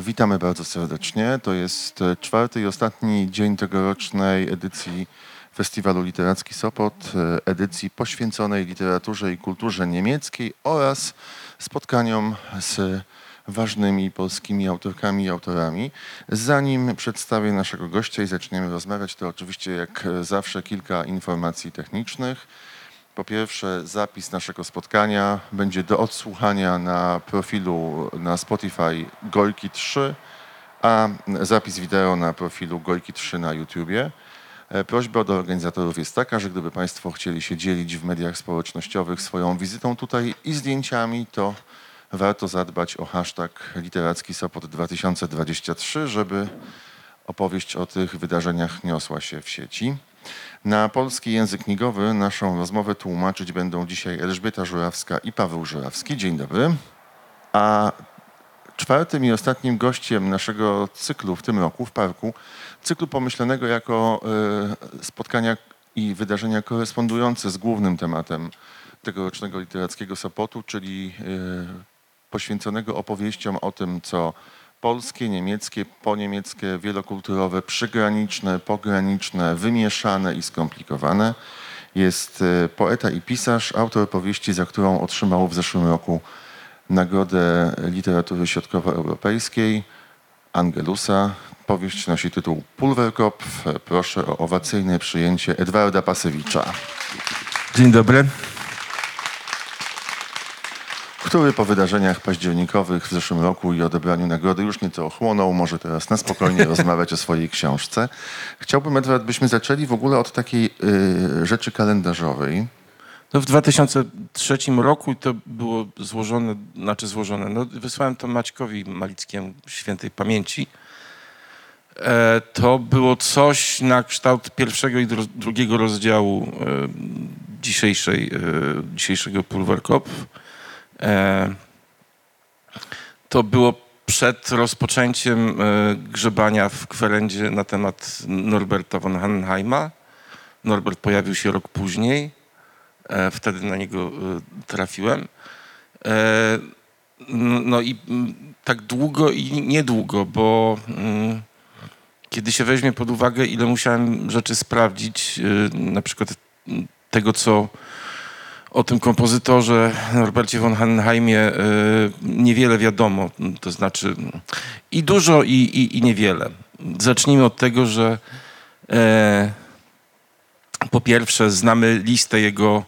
Witamy bardzo serdecznie. To jest e, czwarty i ostatni dzień tegorocznej edycji Festiwalu Literacki Sopot, e, edycji poświęconej literaturze i kulturze niemieckiej oraz spotkaniom z ważnymi polskimi autorkami i autorami. Zanim przedstawię naszego gościa i zaczniemy rozmawiać, to oczywiście jak zawsze kilka informacji technicznych. Po pierwsze, zapis naszego spotkania będzie do odsłuchania na profilu na Spotify Golki 3, a zapis wideo na profilu Golki 3 na YouTubie. E, Prośba do organizatorów jest taka, że gdyby Państwo chcieli się dzielić w mediach społecznościowych swoją wizytą tutaj i zdjęciami, to warto zadbać o hashtag literacki Sopot 2023, żeby opowieść o tych wydarzeniach niosła się w sieci. Na polski język migowy naszą rozmowę tłumaczyć będą dzisiaj Elżbieta Żurawska i Paweł Żurawski. Dzień dobry. A czwartym i ostatnim gościem naszego cyklu w tym roku w parku, cyklu pomyślonego jako e, spotkania i wydarzenia korespondujące z głównym tematem tegorocznego literackiego Sopotu, czyli e, poświęconego opowieściom o tym, co polskie, niemieckie, poniemieckie, wielokulturowe, przygraniczne, pograniczne, wymieszane i skomplikowane. Jest e, poeta i pisarz, autor powieści, za którą otrzymał w zeszłym roku Nagrodę Literatury Środkowoeuropejskiej Angelusa. Powieść nosi tytuł Pulverkopf. Proszę o owacyjne przyjęcie Edwarda Pasewicza, Dzień dobry. Który po wydarzeniach październikowych w zeszłym roku i odebraniu nagrody już nieco ochłonął. Może teraz na spokojnie rozmawiać o swojej książce. Chciałbym, Edward, byśmy zaczęli w ogóle od takiej y, rzeczy kalendarzowej. No w 2003 roku to było złożone, znaczy złożone, no wysłałem to Maćkowi Malickiemu świętej pamięci. E, to było coś na kształt pierwszego i dru- drugiego rozdziału e, dzisiejszej, e, dzisiejszego Pulverkopf. E, to było przed rozpoczęciem e, grzebania w kwerendzie na temat Norberta von Hanheima. Norbert pojawił się rok później. E, Wtedy na niego trafiłem. No i tak długo i niedługo, bo mm, kiedy się weźmie pod uwagę, ile musiałem rzeczy sprawdzić, na przykład tego, co o tym kompozytorze Norbercie von Hanheimie e, niewiele wiadomo, to znaczy i dużo, i, i, i niewiele. Zacznijmy od tego, że e, po pierwsze, znamy listę jego,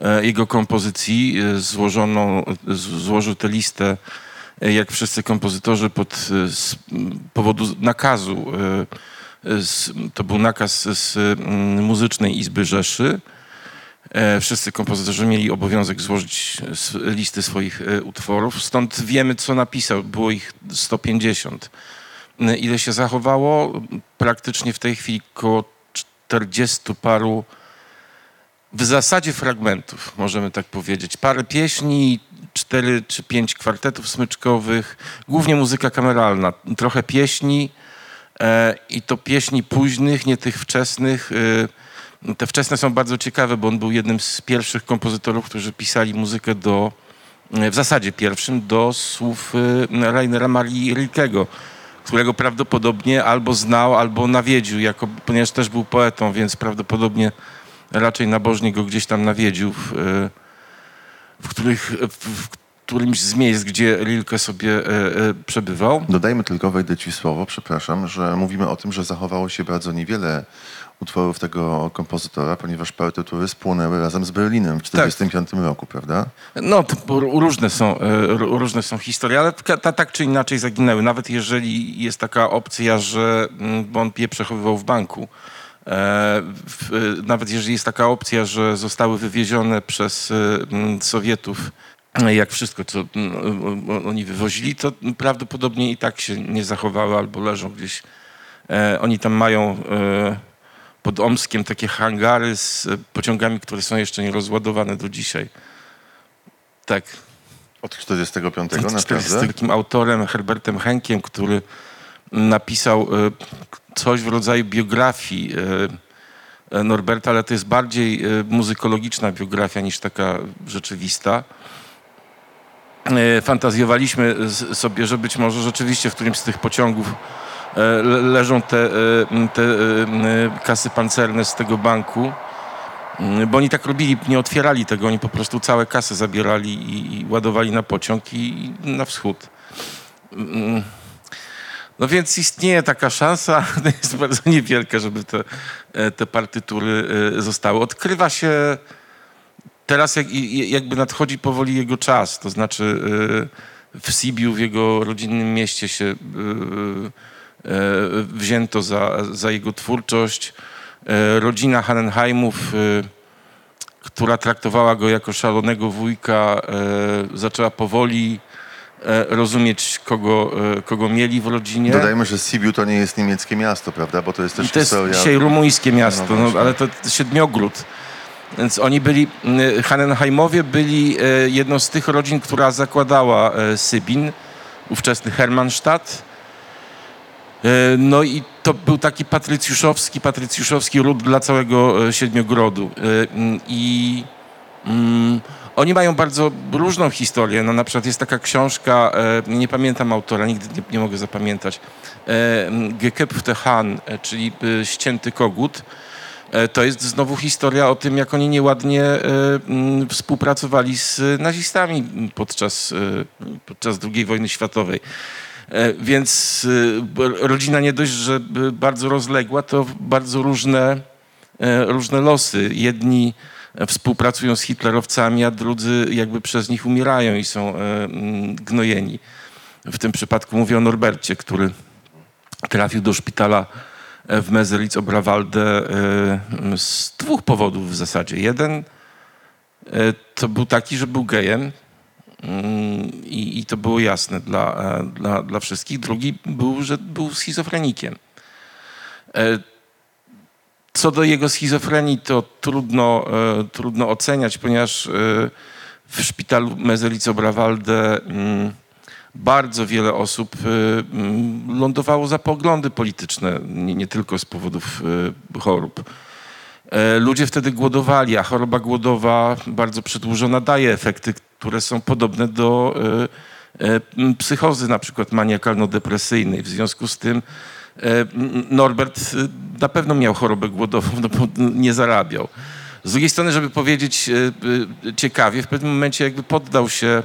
e, jego kompozycji e, złożoną, złożył tę listę, e, jak wszyscy kompozytorzy, pod z powodu nakazu. e, z- To był nakaz z Muzycznej Izby Rzeszy. E, Wszyscy kompozytorzy mieli obowiązek złożyć s- listy swoich e, utworów, stąd wiemy, co napisał. Było ich 150. E, Ile się zachowało? Praktycznie w tej chwili około 40 paru w zasadzie fragmentów, możemy tak powiedzieć. Parę pieśni, cztery czy pięć kwartetów smyczkowych, głównie muzyka kameralna, trochę pieśni e, i to pieśni późnych, nie tych wczesnych. E, te wczesne są bardzo ciekawe, bo on był jednym z pierwszych kompozytorów, którzy pisali muzykę do, e, w zasadzie pierwszym, do słów e, Rainera Marii Rilkego, którego prawdopodobnie albo znał, albo nawiedził, jako, ponieważ też był poetą, więc prawdopodobnie raczej nabożnie go gdzieś tam nawiedził, w, e, w, których, w którymś z miejsc, gdzie Rilke sobie e, e, przebywał. Dodajmy tylko, wejdę ci w słowo, przepraszam, że mówimy o tym, że zachowało się bardzo niewiele utworów tego kompozytora, ponieważ partytury spłonęły razem z Berlinem w 1945 roku, prawda? No, to różne są, e, różne są historie, ale ka- ta, tak czy inaczej zaginęły. Nawet jeżeli jest taka opcja, że mm, bo on je przechowywał w banku. E, e, nawet jeżeli jest taka opcja, że zostały wywiezione przez mm, Sowietów, jak wszystko, co mm, oni wywozili, to prawdopodobnie i tak się nie zachowały albo leżą gdzieś. E, oni tam mają e, pod Omskiem takie hangary z pociągami, które są jeszcze nie rozładowane do dzisiaj. Tak. Od 45 Z naprawdę? takim autorem Herbertem Henkiem, który napisał e, coś w rodzaju biografii Norberta, ale to jest bardziej muzykologiczna biografia niż taka rzeczywista. E, fantazjowaliśmy sobie, że być może rzeczywiście w którymś z tych pociągów e, le- leżą te, e, te kasy pancerne z tego banku. Mm, Bo oni tak robili, nie otwierali tego, oni po prostu całe kasy zabierali i, ładowali na pociąg i, i na wschód. Mm. No więc istnieje taka szansa, jest bardzo niewielka, żeby te, te partytury zostały. Odkrywa się teraz jak, i- jakby nadchodzi powoli jego czas, to znaczy e, w Sibiu, w jego rodzinnym mieście się e, e, wzięto za, za jego twórczość. Rodzina Hannenheimów, e, która traktowała go jako szalonego wujka, zaczęła powoli rozumieć, kogo, kogo mieli w rodzinie. Dodajmy, że Sibiu to nie jest niemieckie miasto, prawda? Bo to jest też To jest historia... dzisiaj rumuńskie miasto, No no, ale to siedmiogród. Więc oni byli, y, Hannenheimowie byli y, jedną z tych rodzin, która zakładała y, Sybin, ówczesny Hermannstadt. No i to był taki patrycjuszowski, patrycjuszowski ród dla całego Siedmiogrodu. I mm, oni mają bardzo różną historię. No, na przykład jest taka książka, nie pamiętam autora, nigdy nie, nie mogę zapamiętać, e, m, Geköpfte Hahn, e, czyli ścięty kogut. E, To jest znowu historia o tym, jak oni nieładnie e, m, współpracowali z nazistami podczas, e, podczas II wojny światowej. Więc rodzina nie dość, że bardzo rozległa, to bardzo różne, różne losy. Jedni współpracują z hitlerowcami, a drudzy jakby przez nich umierają i są mm, gnojeni. W tym przypadku mówię o Norbercie, który trafił do szpitala w Mezeritz Obrawalde e, z dwóch powodów w zasadzie. Jeden e, to był taki, że był gejem mm, i, i to było jasne dla, e, dla, dla wszystkich. Drugi był, że był schizofrenikiem. E, Co do jego schizofrenii, to trudno, e, trudno oceniać, ponieważ e, w szpitalu Mezeritz Obrawalde mm, bardzo wiele osób y, mm, lądowało za poglądy polityczne, nie, nie tylko z powodów y, chorób. E, Ludzie wtedy głodowali, a choroba głodowa bardzo przedłużona daje efekty, które są podobne do y, psychozy, na przykład maniakalno-depresyjnej. W związku z tym e, Norbert na pewno miał chorobę głodową, no bo nie zarabiał. Z drugiej strony, żeby powiedzieć ciekawie, w pewnym momencie jakby poddał się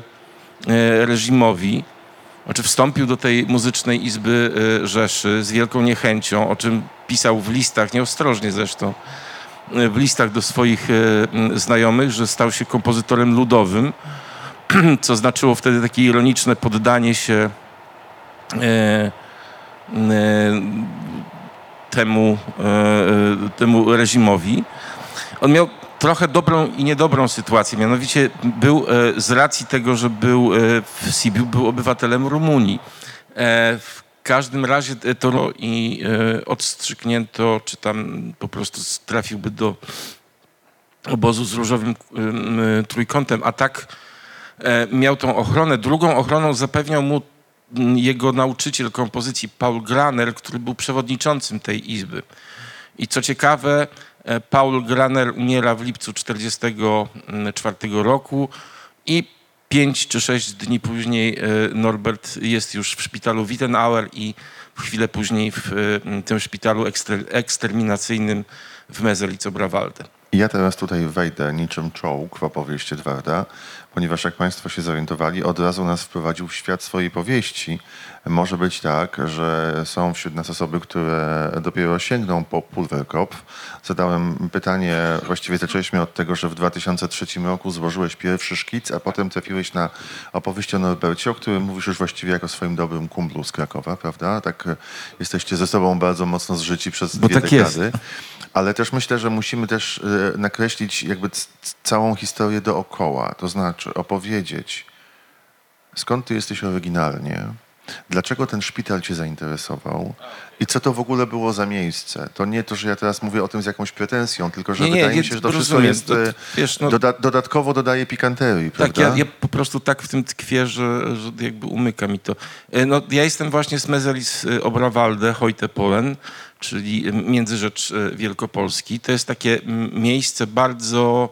e, reżimowi, znaczy wstąpił do tej muzycznej izby e, Rzeszy z wielką niechęcią, o czym pisał w listach, nieostrożnie zresztą, e, w listach do swoich e, m, znajomych, że stał się kompozytorem ludowym, co znaczyło wtedy takie ironiczne poddanie się temu, temu reżimowi. On miał trochę dobrą i niedobrą sytuację. Mianowicie był e, z racji tego, że był e, w Sibiu, był obywatelem Rumunii. E, W każdym razie to i odstrzyknięto, czy tam po prostu trafiłby do obozu z różowym em, trójkątem, a tak miał tą ochronę. Drugą ochroną zapewniał mu jego nauczyciel kompozycji Paul Graner, który był przewodniczącym tej izby. I co ciekawe, Paul Graner umiera w lipcu 1944 roku i pięć czy sześć dni później e, Norbert jest już w szpitalu Wittenauer i chwilę później w e, tym szpitalu ekster- eksterminacyjnym w Mezeritz-Obrawalde. I Ja teraz tutaj wejdę niczym czołg w opowieść Edwarda, ponieważ jak Państwo się zorientowali, od razu nas wprowadził w świat swojej powieści. Może być tak, że są wśród nas osoby, które dopiero sięgną po Pulverkopf. Zadałem pytanie, właściwie zaczęliśmy od tego, że w 2003 roku złożyłeś pierwszy szkic, a potem trafiłeś na opowieść o Norbercie, o którym mówisz już właściwie jako swoim dobrym kumplu z Krakowa, prawda? Tak e, jesteście ze sobą bardzo mocno zżyci przez Bo dwie tak jest. dekady. Ale też myślę, że musimy też e, nakreślić jakby całą historię dookoła. To znaczy opowiedzieć, skąd ty jesteś oryginalnie, dlaczego ten szpital cię zainteresował i co to w ogóle było za miejsce. To nie to, że ja teraz mówię o tym z jakąś pretensją, tylko że Nie, wydaje nie, mi się, że to wszystko jest... To- e, wiesz, no- doda- dodatkowo dodaje pikanterii, Tak, prawda? ja, ja po prostu tak w tym tkwię, że, że jakby umyka mi to. E, No, ja jestem właśnie z Mezeris e, Obrawalde, Hojte Polen, czyli Międzyrzecz Wielkopolski. To jest takie miejsce bardzo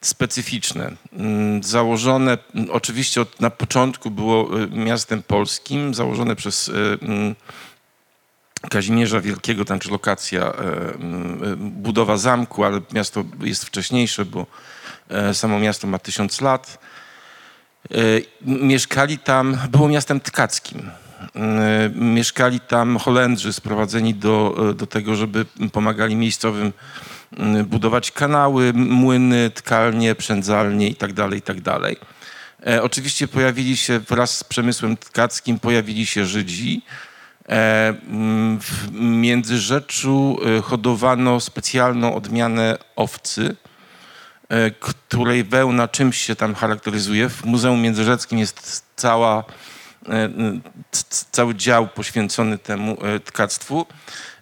specyficzne. Mm, Założone, mm, oczywiście od, na początku było y, miastem polskim, założone przez y, mm, Kazimierza Wielkiego, tam czy lokacja, e, y, budowa zamku, ale miasto jest wcześniejsze, bo e, samo miasto ma tysiąc lat. E, Mieszkali tam, było miastem tkackim. Mieszkali tam Holendrzy sprowadzeni do, do tego, żeby pomagali miejscowym budować kanały, młyny, tkalnie, przędzalnie itd. itd. E, Oczywiście pojawili się wraz z przemysłem tkackim, pojawili się Żydzi. E, W Międzyrzeczu e, hodowano specjalną odmianę owcy, e, której wełna czymś się tam charakteryzuje. W Muzeum Międzyrzeckim jest cała, e, cały dział poświęcony temu e, tkactwu.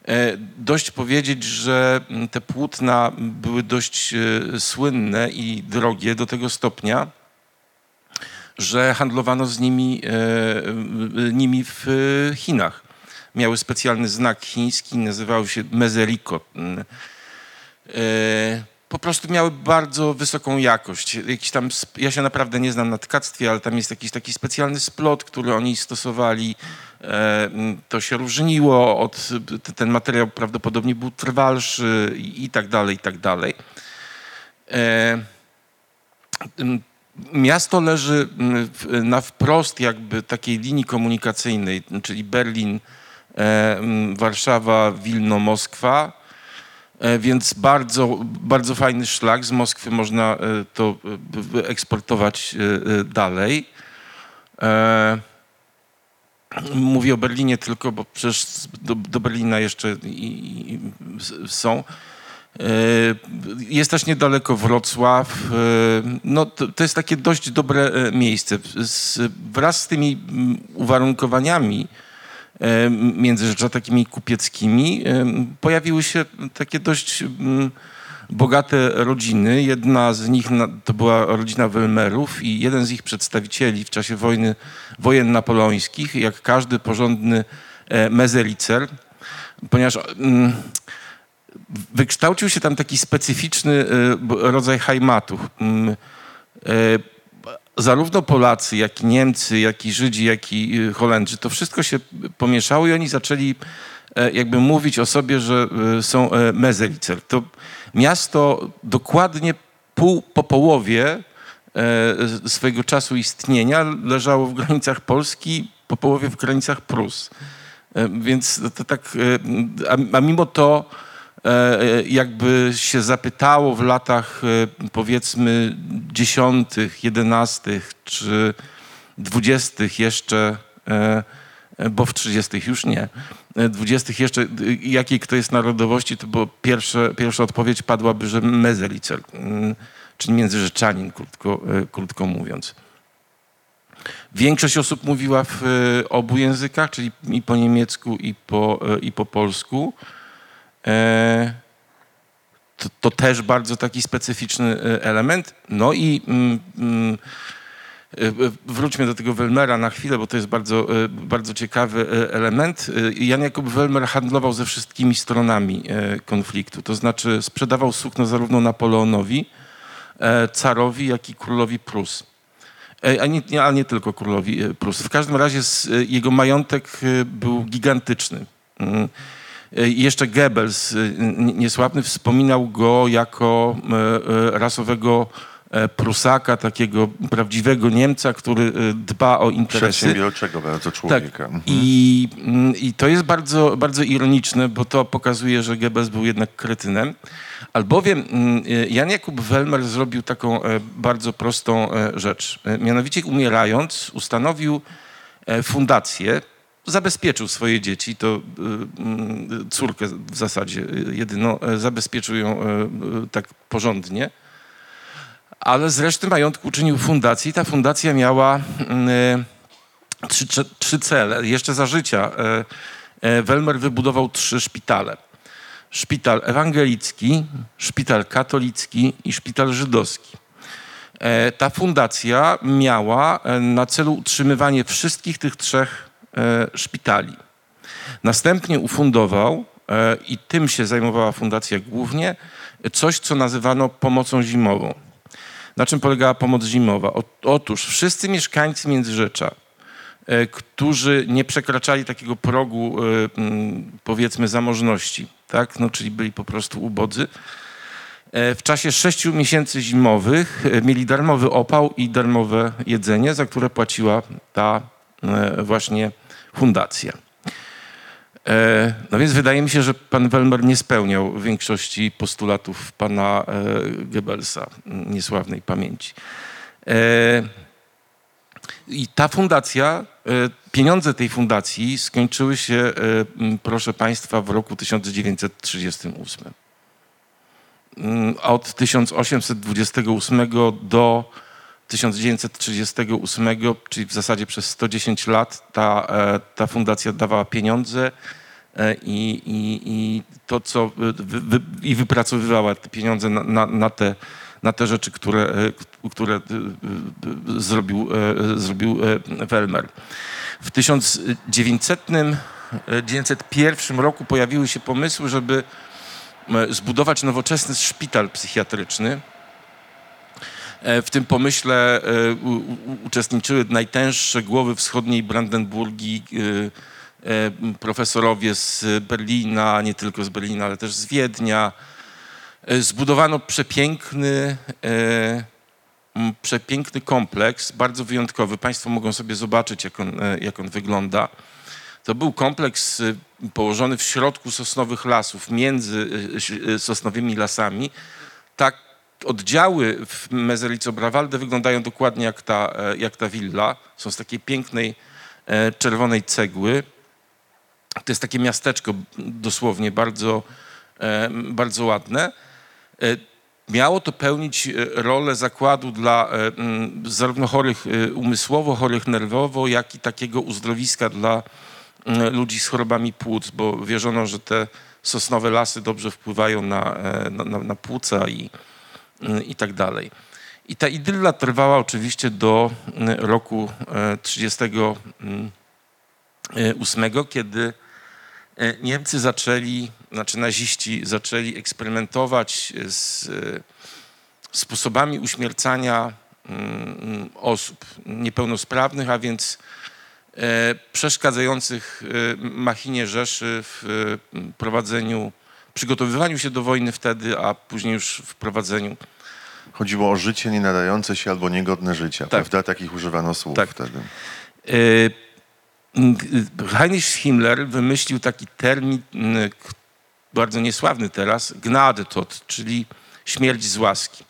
E, Dość powiedzieć, że te płótna były dość e, słynne i drogie do tego stopnia, że handlowano z nimi, e, nimi w Chinach. Miały specjalny znak chiński, nazywał się mezeriko. Po prostu miały bardzo wysoką jakość. Jakiś tam, ja się naprawdę nie znam na tkactwie, ale tam jest jakiś taki specjalny splot, który oni stosowali. E, To się różniło od, ten materiał prawdopodobnie był trwalszy i, tak dalej, i tak dalej. E, Miasto leży na wprost jakby takiej linii komunikacyjnej, czyli Berlin, e, Warszawa, Wilno, Moskwa. Więc bardzo, bardzo fajny szlak. Z Moskwy można to eksportować dalej. Mówię o Berlinie tylko, bo przecież do, do Berlina jeszcze i, i, są. E, Jest też niedaleko Wrocław. E, No, to, to jest takie dość dobre e, miejsce. Z, wraz z tymi uwarunkowaniami międzyrzecza takimi kupieckimi pojawiły się takie dość bogate rodziny. Jedna z nich to była rodzina Welmerów i jeden z ich przedstawicieli w czasie wojny, wojen napoleońskich, jak każdy porządny e, mezelicer, ponieważ mm, wykształcił się tam taki specyficzny e, rodzaj hajmatu. Mm, e, Zarówno Polacy, jak i Niemcy, jak i Żydzi, jak i Holendrzy, to wszystko się pomieszało i oni zaczęli jakby mówić o sobie, że są mezelicer. To miasto dokładnie pół po połowie e, swojego czasu istnienia leżało w granicach Polski, po połowie w granicach Prus. E, Więc to, tak, e, a, a mimo to jakby się zapytało w latach powiedzmy dziesiątych, jedenastych czy dwudziestych jeszcze, bo w trzydziestych już nie, dwudziestych jeszcze, e, jakiej kto jest narodowości, to było pierwsze, pierwsza odpowiedź padłaby, że mezelicer, mm, czyli międzyrzeczanin, krótko, e, krótko mówiąc. Większość osób mówiła w e, obu językach, czyli i po niemiecku, i po, i po polsku. E, To, to też bardzo taki specyficzny element. No i mm, mm, wróćmy do tego Welmera na chwilę, bo to jest bardzo, e, bardzo ciekawy e, element. E, Jan Jakub Welmer handlował ze wszystkimi stronami e, konfliktu. To znaczy sprzedawał sukno zarówno Napoleonowi, e, carowi, jak i królowi Prus. E, A nie, a nie tylko królowi e, Prus. W każdym razie e, jego majątek e, był gigantyczny. Mm. E, Jeszcze Goebbels, e, n- niesławny, wspominał go jako e, e, rasowego e, Prusaka, takiego prawdziwego Niemca, który e, dba o interesy. Przedsiębiorczego bardzo człowieka. Tak. I, mm, I to jest bardzo, bardzo ironiczne, bo to pokazuje, że Goebbels był jednak kretynem. Albowiem mm, Jan Jakub Welmer zrobił taką e, bardzo prostą e, rzecz. E, Mianowicie umierając ustanowił e, fundację, zabezpieczył swoje dzieci, to mm, córkę w zasadzie jedyną, e, zabezpieczył ją e, e, tak porządnie ale z reszty majątku uczynił fundację i ta fundacja miała e, trzy, trzy, cele. Jeszcze za życia e, Welmer wybudował trzy szpitale. Szpital ewangelicki, szpital katolicki i szpital żydowski. Ta fundacja miała na celu utrzymywanie wszystkich tych trzech szpitali. Następnie ufundował, i tym się zajmowała fundacja głównie, coś, co nazywano pomocą zimową. Na czym polegała pomoc zimowa? Otóż wszyscy mieszkańcy Międzyrzecza, e, którzy nie przekraczali takiego progu, e, powiedzmy, zamożności, tak? no, czyli byli po prostu ubodzy, e, w czasie sześciu miesięcy zimowych mieli darmowy opał i darmowe jedzenie, za które płaciła ta właśnie fundacja. E, No więc wydaje mi się, że pan Welmer nie spełniał większości postulatów pana e, Goebbelsa, niesławnej pamięci. E, I ta fundacja, pieniądze tej fundacji skończyły się, proszę państwa, w roku 1938. Mm, od 1828 do 1938, czyli w zasadzie przez 110 lat, ta, e, ta fundacja dawała pieniądze e, i, i, i to, co wy, wy, i wypracowywała te pieniądze na, na, na, te, na te rzeczy, które, e, które e, e, zrobił, e, zrobił e, Welmer. W 1900, e, 1901 roku pojawiły się pomysły, żeby e, zbudować nowoczesny szpital psychiatryczny. E, W tym pomyśle e, uczestniczyły najtęższe głowy wschodniej Brandenburgii, e, profesorowie z Berlina, nie tylko z Berlina, ale też z Wiednia. Zbudowano przepiękny, przepiękny kompleks, bardzo wyjątkowy. Państwo mogą sobie zobaczyć, jak on, jak on wygląda. To był kompleks położony w środku sosnowych lasów, między sosnowymi lasami. Tak oddziały w Mezelico Brawalde wyglądają dokładnie jak ta, e, jak ta willa. Są z takiej pięknej e, czerwonej cegły. To jest takie miasteczko dosłownie bardzo, e, bardzo ładne. Miało to pełnić rolę zakładu dla zarówno chorych umysłowo, chorych nerwowo, jak i takiego uzdrowiska dla ludzi z chorobami płuc, bo wierzono, że te sosnowe lasy dobrze wpływają na, na, na, płuca i, i tak dalej. I ta idylla trwała oczywiście do y, roku e, 38, kiedy e, Niemcy zaczęli, znaczy naziści zaczęli eksperymentować z e, sposobami uśmiercania mm, osób niepełnosprawnych, a więc e, przeszkadzających e, machinie Rzeszy w e, prowadzeniu, przygotowywaniu się do wojny wtedy, a później już w prowadzeniu Chodziło o życie nie nadające się albo niegodne życia, prawda? Takich używano słów Tak. wtedy. Y, Heinrich Himmler wymyślił taki termin, bardzo niesławny teraz, Gnadetod, czyli śmierć z łaski.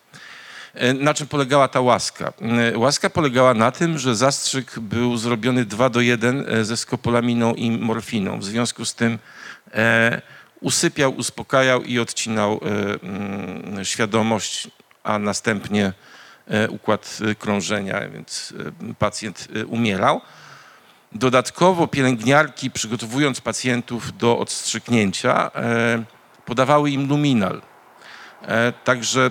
Y, Na czym polegała ta łaska? Y, Łaska polegała na tym, że zastrzyk był zrobiony 2 do 1 ze skopolaminą i morfiną. W związku z tym e, usypiał, uspokajał i odcinał e, mm, świadomość, a następnie e, układ e, krążenia, więc pacjent umierał. Dodatkowo pielęgniarki, przygotowując pacjentów do odstrzyknięcia, podawały im luminal. Także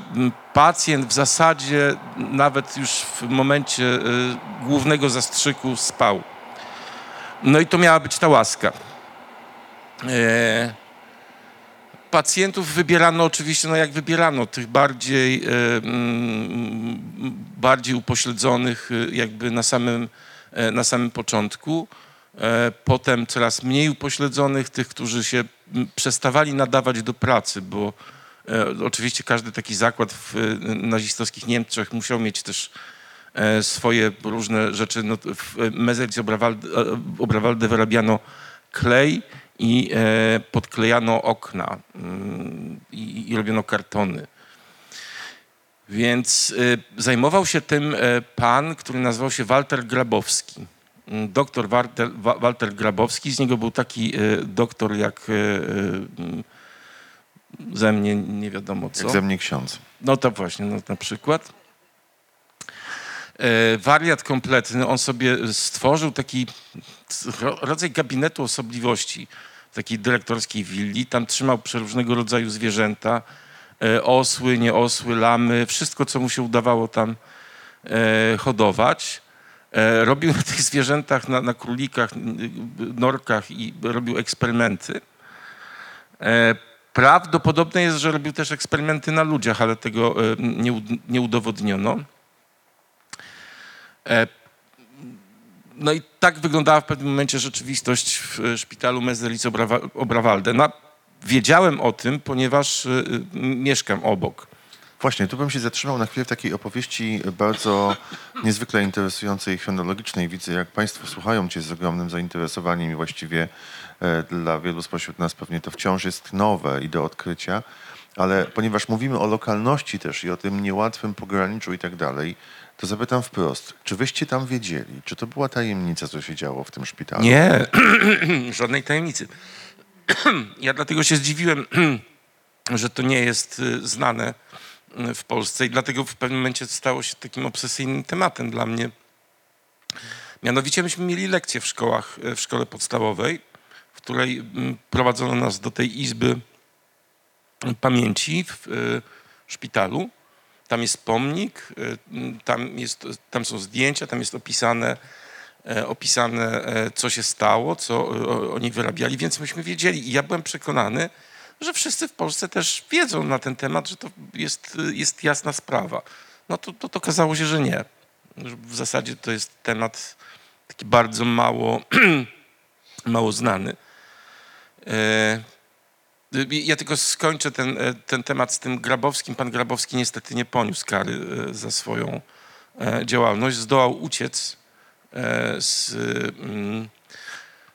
pacjent w zasadzie nawet już w momencie głównego zastrzyku spał. No i to miała być ta łaska. E, Pacjentów wybierano oczywiście, no jak wybierano, tych bardziej, e, mm, bardziej upośledzonych e, jakby na samym, e, na samym początku. E, Potem coraz mniej upośledzonych, tych, którzy się przestawali nadawać do pracy, bo e, oczywiście każdy taki zakład w e, nazistowskich Niemczech musiał mieć też e, swoje różne rzeczy. No, w Obrawalde, Obrawalde wyrabiano klej i e, podklejano okna mm, i, i robiono kartony. Więc e, zajmował się tym e, pan, który nazywał się Walter Grabowski. Mm, Doktor Walter, Wa- Walter Grabowski, z niego był taki doktor jak mm, ze mnie nie wiadomo co. Jak ze mnie ksiądz. No to właśnie, no, na przykład. E, wariat kompletny, on sobie stworzył taki ro- rodzaj gabinetu osobliwości, takiej dyrektorskiej willi. Tam trzymał przeróżnego rodzaju zwierzęta, e, osły, nieosły, lamy, wszystko, co mu się udawało tam e, hodować. Robił na tych zwierzętach, na, na królikach, norkach i robił eksperymenty. Prawdopodobne jest, że robił też eksperymenty na ludziach, ale tego nie, nie udowodniono. E, No i tak wyglądała w pewnym momencie rzeczywistość w e, szpitalu Mezelic-Obrawalde. No, wiedziałem o tym, ponieważ e, mieszkam obok. Właśnie, tu bym się zatrzymał na chwilę w takiej opowieści bardzo niezwykle interesującej chronologicznej. Widzę, jak Państwo słuchają Cię z ogromnym zainteresowaniem i właściwie dla wielu spośród nas pewnie to wciąż jest nowe i do odkrycia. Ale ponieważ mówimy o lokalności też i o tym niełatwym pograniczu i tak dalej, to zapytam wprost, czy wyście tam wiedzieli? Czy to była tajemnica, co się działo w tym szpitalu? Nie, żadnej tajemnicy. Ja dlatego się zdziwiłem, że to nie jest y, znane y, w Polsce i dlatego w pewnym momencie stało się takim obsesyjnym tematem dla mnie. Mianowicie myśmy mieli lekcje w szkołach, y, w szkole podstawowej, w której mm, prowadzono nas do tej izby pamięci w szpitalu. Tam jest pomnik, y, tam, jest, tam są zdjęcia, tam jest opisane, e, opisane e, co się stało, co e, oni wyrabiali, więc myśmy wiedzieli. I ja byłem przekonany, że wszyscy w Polsce też wiedzą na ten temat, że to jest, jest jasna sprawa. No to, to, to okazało się, że nie. W zasadzie to jest temat taki bardzo mało, mało znany. E, ja tylko skończę ten, e, ten temat z tym Grabowskim. Pan Grabowski niestety nie poniósł kary e, za swoją e, działalność. Zdołał uciec z, mm,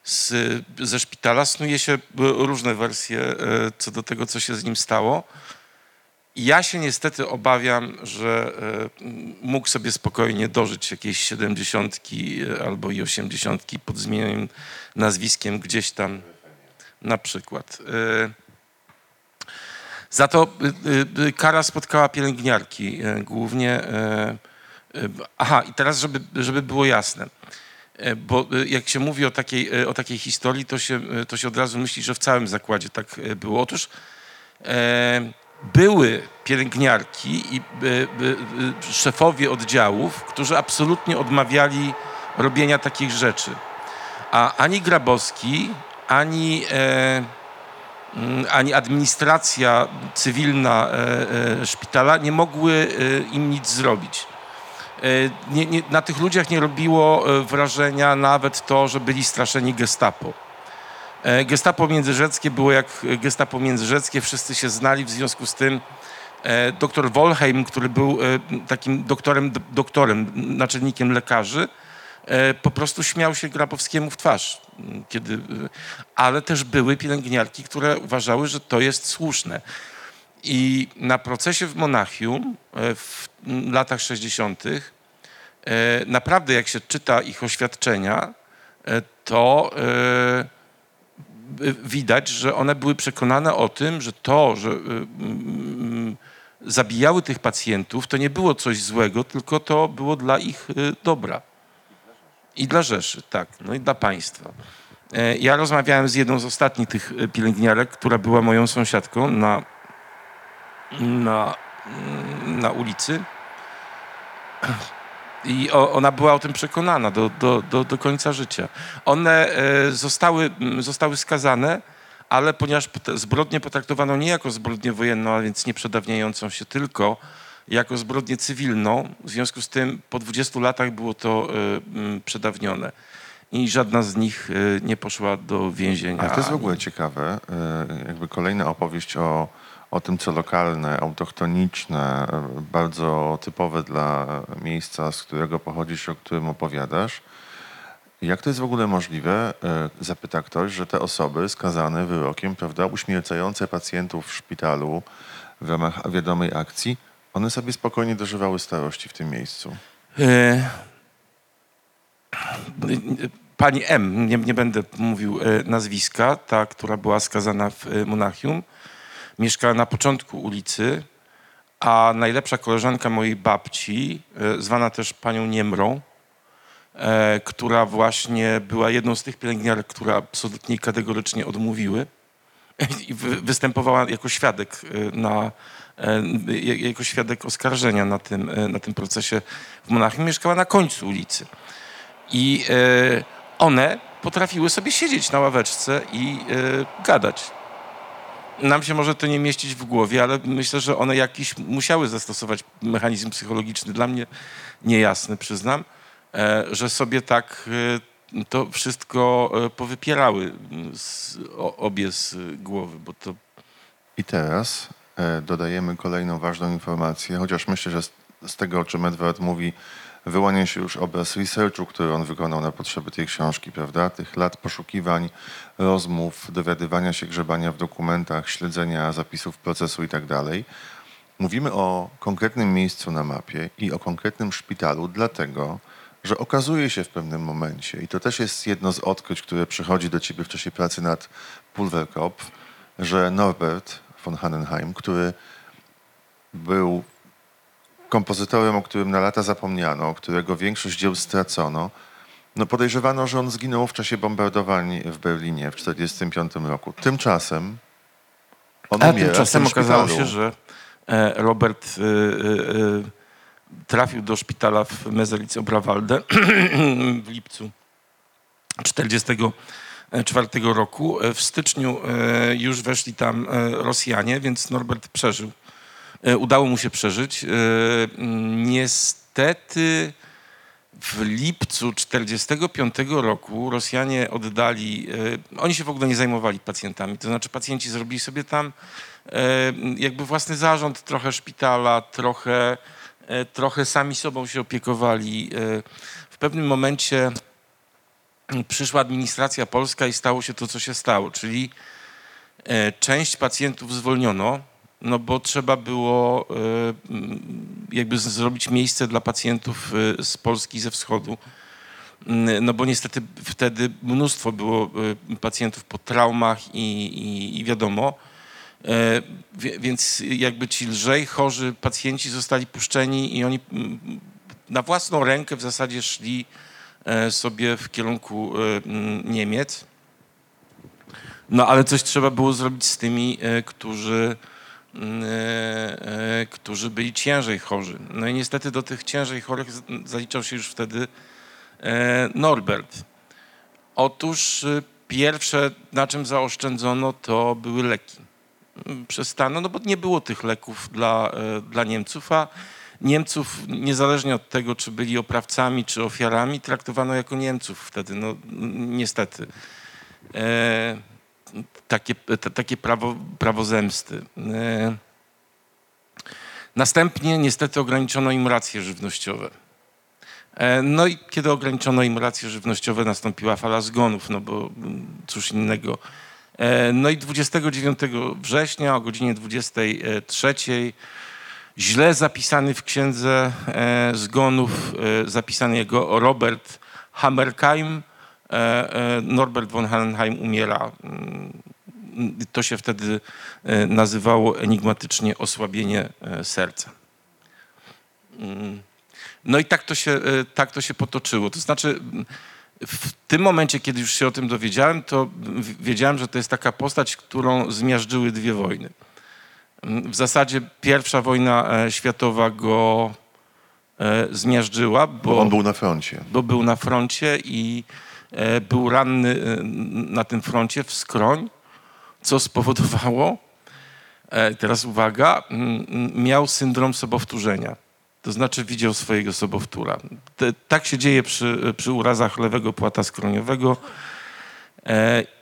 z, ze szpitala. Snuje się różne wersje co do tego, co się z nim stało. Ja się niestety obawiam, że mógł sobie spokojnie dożyć jakiejś siedemdziesiątki albo i osiemdziesiątki pod zmienionym nazwiskiem gdzieś tam na przykład. Za to y, y, kara spotkała pielęgniarki głównie. Aha, i teraz, żeby, żeby było jasne, bo jak się mówi o takiej, o takiej historii, to się, to się od razu myśli, że w całym zakładzie tak było. Otóż były pielęgniarki i szefowie oddziałów, którzy absolutnie odmawiali robienia takich rzeczy. A ani Grabowski, ani, e, ani administracja cywilna e, e, szpitala nie mogły e, im nic zrobić. Nie, nie, na tych ludziach nie robiło wrażenia nawet to, że byli straszeni gestapo. Gestapo międzyrzeckie było jak gestapo międzyrzeckie, wszyscy się znali, w związku z tym doktor Wolheim, który był takim doktorem, doktorem, naczelnikiem lekarzy, po prostu śmiał się Grabowskiemu w twarz. Kiedy, ale też były pielęgniarki, które uważały, że to jest słuszne. I na procesie w Monachium e, w latach 60. e, naprawdę jak się czyta ich oświadczenia, e, to widać, że one były przekonane o tym, że to, że zabijały tych pacjentów, to nie było coś złego, tylko to było dla ich dobra. I dla Rzeszy, tak, no i dla państwa. E, Ja rozmawiałem z jedną z ostatnich tych y, pielęgniarek, która była moją sąsiadką na, na, na ulicy. I ona była o tym przekonana do, do, do, do końca życia. One e, zostały, zostały skazane, ale ponieważ zbrodnię potraktowano nie jako zbrodnię wojenną, a więc nie przedawniającą się, tylko jako zbrodnię cywilną, w związku z tym po 20 latach było to e, przedawnione. I żadna z nich e, nie poszła do więzienia. Ale to jest w ogóle ciekawe, y, jakby kolejna opowieść o, o tym, co lokalne, autochtoniczne, bardzo typowe dla miejsca, z którego pochodzisz, o którym opowiadasz. Jak to jest w ogóle możliwe, zapyta ktoś, że te osoby skazane wyrokiem, prawda, uśmiercające pacjentów w szpitalu w ramach wiadomej akcji, one sobie spokojnie dożywały starości w tym miejscu. E, Pani M, nie, nie będę mówił e, nazwiska, ta, która była skazana w e, Monachium, mieszkała na początku ulicy, a najlepsza koleżanka mojej babci, zwana też panią Niemrą, która właśnie była jedną z tych pielęgniarek, które absolutnie kategorycznie odmówiły i wy- występowała jako świadek na, jako świadek oskarżenia na tym, e, na tym procesie w Monachium. Mieszkała na końcu ulicy. I e, one potrafiły sobie siedzieć na ławeczce i e, gadać. Nam się może to nie mieścić w głowie, ale myślę, że one jakiś musiały zastosować mechanizm psychologiczny. Dla mnie niejasny, przyznam. e, że sobie tak e, to wszystko e, powypierały z, obie z głowy, bo to I teraz e, dodajemy kolejną ważną informację, chociaż myślę, że z, tego, o czym Edward mówi, wyłania się już obraz researchu, który on wykonał na potrzeby tej książki, prawda? Tych lat poszukiwań, rozmów, dowiadywania się, grzebania w dokumentach, śledzenia zapisów procesu i tak. Mówimy o konkretnym miejscu na mapie i o konkretnym szpitalu, dlatego, że okazuje się w pewnym momencie, i to też jest jedno z odkryć, które przychodzi do ciebie w czasie pracy nad Pulverkopf, że Norbert von Hannenheim, który był kompozytorem, o którym na lata zapomniano, którego większość dzieł stracono, no podejrzewano, że on zginął w czasie bombardowań w Berlinie w 1945 roku. Tymczasem on A umiera tymczasem tym okazało się, że e, Robert e, e, e, trafił do szpitala w Mezelice-Oberwalde w lipcu 1944 roku. E, W styczniu e, już weszli tam e, Rosjanie, więc Norbert przeżył. Udało mu się przeżyć. Niestety w lipcu 1945 roku Rosjanie oddali, oni się w ogóle nie zajmowali pacjentami, to znaczy pacjenci zrobili sobie tam jakby własny zarząd, trochę szpitala, trochę, trochę sami sobą się opiekowali. W pewnym momencie przyszła administracja polska i stało się to, co się stało, czyli e, część pacjentów zwolniono, no bo trzeba było e, jakby zrobić miejsce dla pacjentów e, z Polski ze wschodu. Mm, No bo niestety wtedy mnóstwo było pacjentów po traumach i, i, i wiadomo. Więc jakby ci lżej chorzy pacjenci zostali puszczeni i oni mm, na własną rękę w zasadzie szli sobie w kierunku e, Niemiec. No ale coś trzeba było zrobić z tymi, e, którzy, e, e, którzy byli ciężej chorzy. No i niestety do tych ciężej chorych zaliczał się już wtedy e, Norbert. Otóż e, pierwsze, na czym zaoszczędzono, to były leki. Mm, Przestano, no bo nie było tych leków dla, e, dla Niemców, a Niemców, niezależnie od tego, czy byli oprawcami, czy ofiarami, traktowano jako Niemców wtedy, no niestety. E, takie, t- takie prawo, prawo zemsty. E, następnie niestety ograniczono im racje żywnościowe. E, No i kiedy ograniczono im racje żywnościowe, nastąpiła fala zgonów, no bo cóż innego. E, No i 29 września o godzinie 23 źle zapisany w księdze e, zgonów, e, zapisany jego Robert Hammerkeim, e, Norbert von Hannenheim umiera. Mm, To się wtedy nazywało enigmatycznie osłabienie serca. Mm. No i tak to się, tak to się potoczyło. To znaczy, w tym momencie, kiedy już się o tym dowiedziałem, to wiedziałem, że to jest taka postać, którą zmiażdżyły dwie wojny. W zasadzie pierwsza wojna e, światowa go e, zmiażdżyła, bo, Bo on był na froncie. bo był na froncie i e, był ranny na tym froncie w skroń, co spowodowało, teraz uwaga, miał syndrom sobowtórzenia. To znaczy widział swojego sobowtóra. Tak się dzieje przy, przy urazach lewego płata skroniowego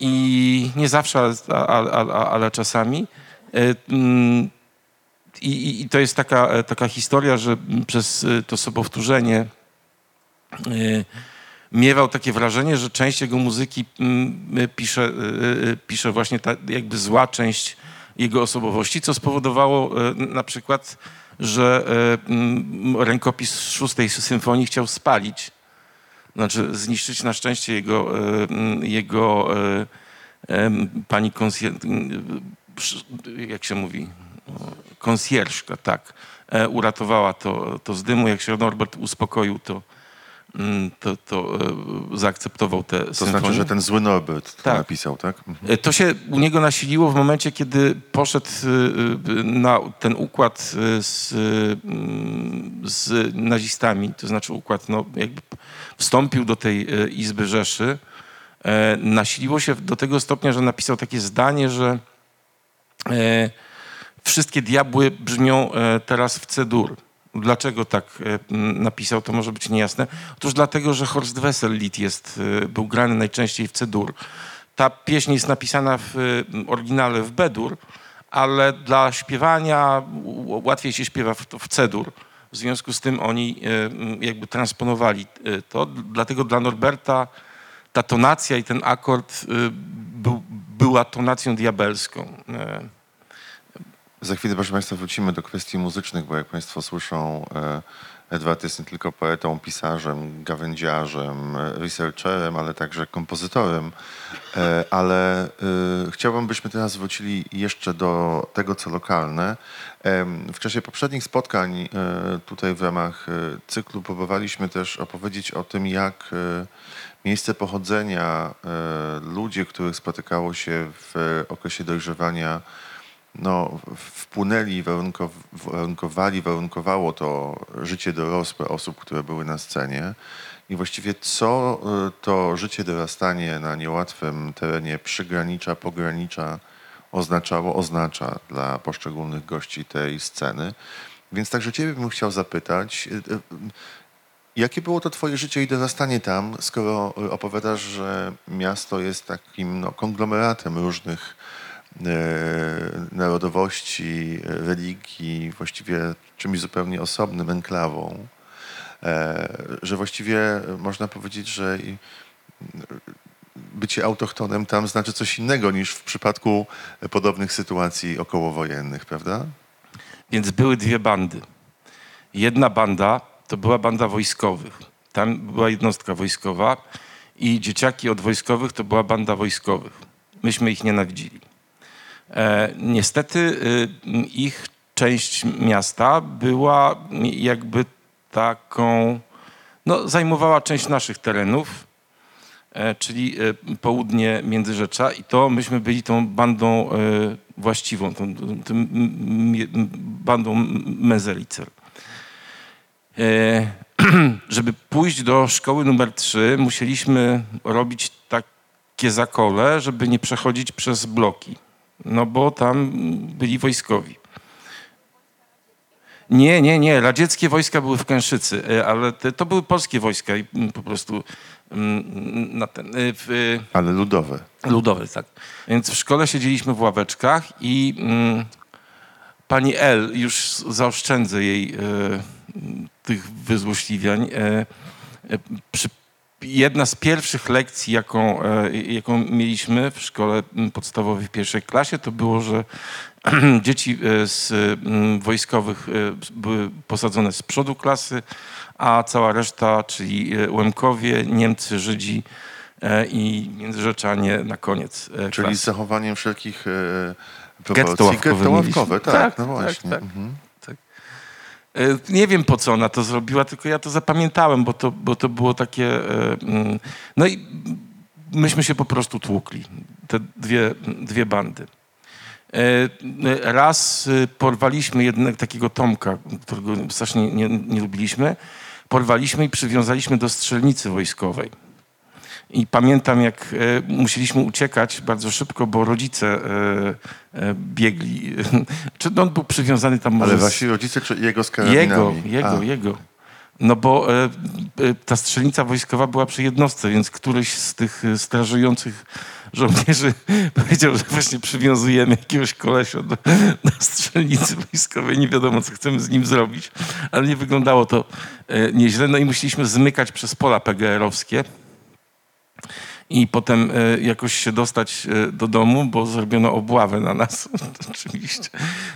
i nie zawsze, ale, ale, ale, ale czasami. E, mm, i, i, to jest taka, e, taka historia, że przez e, to sobowtórzenie miewał takie wrażenie, że część jego muzyki mm, pisze, pisze właśnie ta jakby zła część jego osobowości, co spowodowało na przykład, że mm, rękopis szóstej symfonii chciał spalić. Znaczy zniszczyć na szczęście jego, jego pani. Jak się mówi? Konsjerżka, tak. E, Uratowała to, to z dymu. Jak się Norbert uspokoił, to, mm, to, to e, zaakceptował te To znaczy, że ten zły Norbert to Tak. napisał, tak? Mhm. E, To się u niego nasiliło w momencie, kiedy poszedł na ten układ z, mm, z nazistami, to znaczy układ, no jakby wstąpił do tej Izby Rzeszy. Nasiliło się do tego stopnia, że napisał takie zdanie, że wszystkie diabły brzmią e, teraz w C-dur. Dlaczego tak e, napisał, to może być niejasne. Otóż dlatego, że Horst Wessel-Lied jest, e, był grany najczęściej w C-dur. Ta pieśń jest napisana w e, oryginale w B-dur, ale dla śpiewania łatwiej się śpiewa w, w. W związku z tym oni e, jakby transponowali e, to. Dlatego dla Norberta ta tonacja i ten akord e, był, była tonacją diabelską. Za chwilę, proszę Państwa, wrócimy do kwestii muzycznych, bo jak Państwo słyszą, e, Edward jest nie tylko poetą, pisarzem, gawędziarzem, e, researcherem, ale także kompozytorem. E, Ale chciałbym, byśmy teraz wrócili jeszcze do tego, co lokalne. W czasie poprzednich spotkań tutaj w ramach cyklu próbowaliśmy też opowiedzieć o tym, jak miejsce pochodzenia, ludzie, których spotykało się w okresie dojrzewania, no, wpłynęli, warunkow, warunkowali, warunkowało to życie dorosłe osób, które były na scenie. I właściwie co y, to życie dorastanie na niełatwym terenie przygranicza, pogranicza oznaczało, oznacza dla poszczególnych gości tej sceny. Więc także Ciebie bym chciał zapytać, y, y, jakie było to Twoje życie i dorastanie tam, skoro opowiadasz, że miasto jest takim no, konglomeratem różnych narodowości, e, religii, właściwie czymś zupełnie osobnym, enklawą, e, że właściwie można powiedzieć, że bycie autochtonem tam znaczy coś innego niż w przypadku podobnych sytuacji okołowojennych, prawda? Więc były dwie bandy. Jedna banda to była banda wojskowych. Tam była jednostka wojskowa i dzieciaki od wojskowych to była banda wojskowych. Myśmy ich nienawidzili. E, niestety y, ich część miasta była jakby taką, no zajmowała część naszych terenów, e, czyli e, południe Międzyrzecza i to myśmy byli tą bandą właściwą, tą, tą, bandą Mezelicer. Żeby pójść do szkoły numer 3, musieliśmy robić takie zakole, żeby nie przechodzić przez bloki, no bo tam byli wojskowi. Nie, nie, nie. Radzieckie wojska były w Kęszycy, e, ale te, to były polskie wojska i mm, po prostu mm, na ten, e, w, Ale ludowe. Ludowy, tak. Więc w szkole siedzieliśmy w ławeczkach i mm, pani L, już zaoszczędzę jej e, tych wyzłośliwiań, e, e, przy, jedna z pierwszych lekcji, jaką, e, jaką mieliśmy w szkole podstawowej w pierwszej klasie, to było, że dzieci e, z wojskowych e, były posadzone z przodu klasy, a cała reszta, czyli Łemkowie, Niemcy, Żydzi i Międzyrzeczanie na koniec Czyli klasy. z zachowaniem wszelkich Getto proporcji. ławkowe Getto ławkowe, tak, Tak, no tak, właśnie. tak. Mhm. E, Nie wiem po co ona to zrobiła, tylko ja to zapamiętałem, bo to, bo to było takie. e, mm, No i myśmy się po prostu tłukli, te dwie, dwie bandy. E, Raz e, porwaliśmy jednego takiego Tomka, którego strasznie nie, nie lubiliśmy. Porwaliśmy i przywiązaliśmy do strzelnicy wojskowej. I pamiętam, jak e, musieliśmy uciekać bardzo szybko, bo rodzice e, e, biegli. Czy no, on był przywiązany tam może Ale wasi rodzice czy jego z jego, karabinami? jego, A, jego. No bo ta strzelnica wojskowa była przy jednostce, więc któryś z tych strażujących żołnierzy powiedział, że właśnie przywiązujemy jakiegoś kolesia do, do strzelnicy wojskowej. Nie wiadomo, co chcemy z nim zrobić, ale nie wyglądało to nieźle. No i musieliśmy zmykać przez pola PGR-owskie i potem e, jakoś się dostać e, do domu, bo zrobiono obławę na nas oczywiście.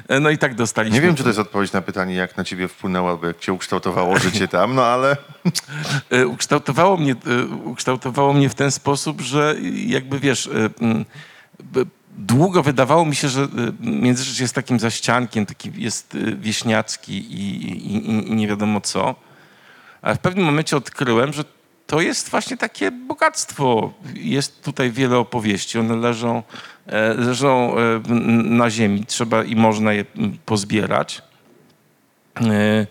E, No i tak dostaliśmy. Nie wiem, czy to jest odpowiedź na pytanie, jak na ciebie wpłynęło, jak cię ukształtowało życie tam, no ale ukształtowało mnie, ukształtowało mnie w ten sposób, że jakby wiesz, długo wydawało mi się, że Międzyrzecz jest takim zaściankiem, taki jest wieśniacki i, i- i nie wiadomo co. Ale w pewnym momencie odkryłem, że to jest właśnie takie bogactwo. Jest tutaj wiele opowieści, one leżą, e, leżą e, na ziemi, trzeba i można je pozbierać. E,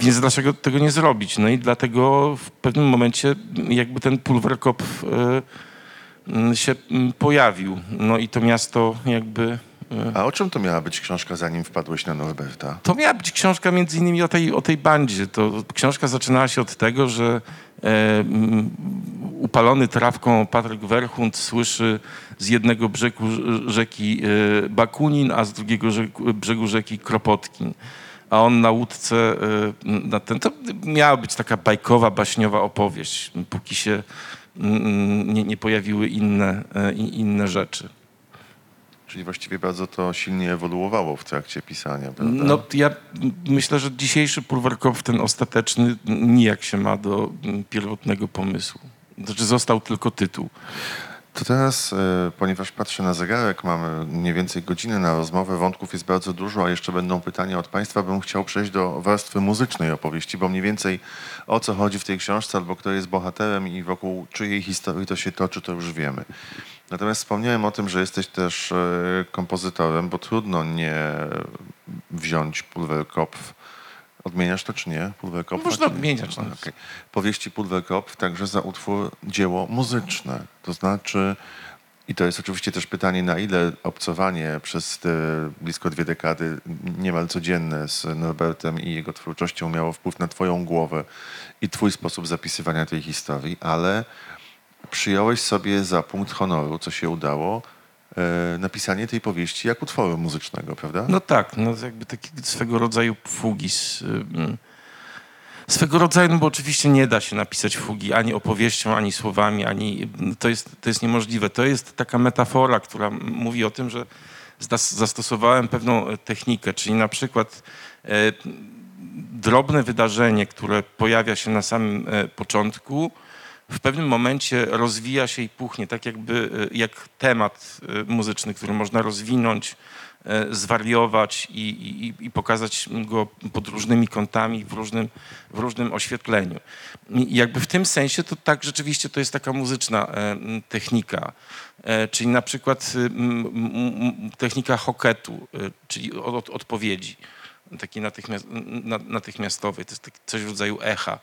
Więc dlaczego tego nie zrobić? No i dlatego w pewnym momencie jakby ten pulwerkop się pojawił. No i to miasto jakby A o czym to miała być książka, zanim wpadłeś na Norberta? To miała być książka między innymi o tej, o tej bandzie. To książka zaczynała się od tego, że e, upalony trawką Patryk Werchund słyszy z jednego brzegu rzeki e, Bakunin, a z drugiego brzegu rzeki Kropotkin. A on na łódce, e, na ten, to miała być taka bajkowa, baśniowa opowieść, póki się nie, nie pojawiły inne, e, inne rzeczy. Czyli właściwie bardzo to silnie ewoluowało w trakcie pisania, prawda? No ja myślę, że dzisiejszy Pulwerkopf, ten ostateczny, nijak się ma do m, pierwotnego pomysłu. Znaczy został tylko tytuł. To teraz, e, ponieważ patrzę na zegarek, mamy mniej więcej godzinę na rozmowę, wątków jest bardzo dużo, a jeszcze będą pytania od Państwa, bym chciał przejść do warstwy muzycznej opowieści, bo mniej więcej o co chodzi w tej książce, albo kto jest bohaterem i wokół czyjej historii to się toczy, to już wiemy. Natomiast wspomniałem o tym, że jesteś też e, kompozytorem, bo trudno nie wziąć Pulverkopf. Odmieniasz to czy nie? Pulverkopf? Można odmieniać, no. Okej. Powieści Pulverkopf także za utwór dzieło muzyczne. To znaczy, i to jest oczywiście też pytanie, na ile obcowanie przez te blisko dwie dekady niemal codzienne z Norbertem i jego twórczością miało wpływ na twoją głowę i twój sposób zapisywania tej historii, ale przyjąłeś sobie za punkt honoru, co się udało, e, napisanie tej powieści jak utworu muzycznego, prawda? No tak, no jakby taki swego rodzaju fugi. Z, ym, swego rodzaju, no bo oczywiście nie da się napisać fugi ani opowieścią, ani słowami, ani to jest, to jest niemożliwe. To jest taka metafora, która mówi o tym, że zastosowałem pewną e, technikę, czyli na przykład e, drobne wydarzenie, które pojawia się na samym początku, w pewnym momencie rozwija się i puchnie, tak jakby e, jak temat e, muzyczny, który można rozwinąć, e, zwariować i, i, i pokazać go pod różnymi kątami, w różnym, w różnym oświetleniu. I jakby w tym sensie to tak rzeczywiście to jest taka muzyczna technika. Czyli na przykład technika hoketu, czyli od, od, odpowiedzi, takiej natychmiast, na, natychmiastowej. To jest tak, coś w rodzaju echa.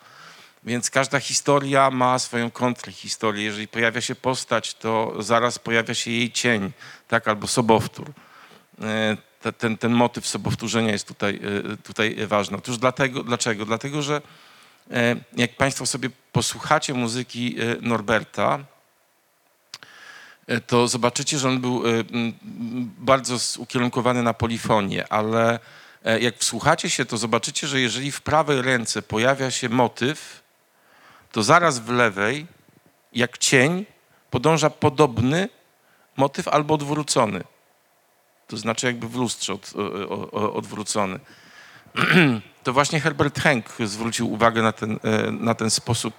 Więc każda historia ma swoją kontrhistorię. Jeżeli pojawia się postać, to zaraz pojawia się jej cień, tak, albo sobowtór. E, te- Ten, ten motyw sobowtórzenia jest tutaj, e, tutaj ważny. Otóż dlatego, dlaczego? Dlatego, że e, jak Państwo sobie posłuchacie muzyki Norberta, to zobaczycie, że on był bardzo ukierunkowany na polifonię, ale jak wsłuchacie się, to zobaczycie, że jeżeli w prawej ręce pojawia się motyw, to zaraz w lewej, jak cień, podąża podobny motyw albo odwrócony. To znaczy jakby w lustrze od, odwrócony. To właśnie Herbert Henk zwrócił uwagę na ten, e, na ten sposób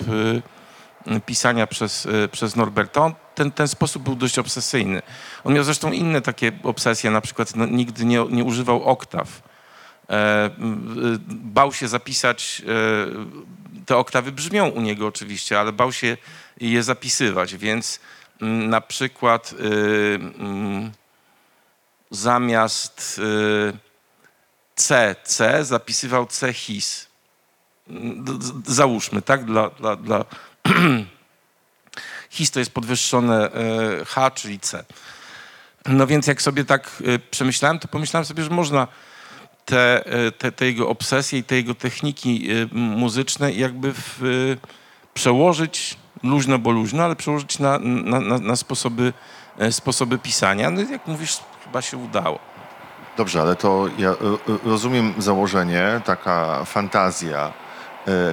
e, pisania przez, e, przez Norberta. On, ten, ten sposób był dość obsesyjny. On miał zresztą inne takie obsesje, na przykład no, nigdy nie, nie używał oktaw. E, bał się zapisać, te oktawy brzmią u niego oczywiście, ale bał się je zapisywać, więc mm, na przykład y, mm, zamiast y, C, C zapisywał C his. Mm, Załóżmy, tak? Dla, dla, dla his to jest podwyższone e, H, czyli C. No więc jak sobie tak e, przemyślałem, to pomyślałem sobie, że można te, e, te, te jego obsesje i te jego techniki e, muzyczne jakby w, e, przełożyć luźno, bo luźno, ale przełożyć na, na, na, na sposoby, sposoby pisania. No jak mówisz, chyba się udało. Dobrze, ale to ja rozumiem założenie, taka fantazja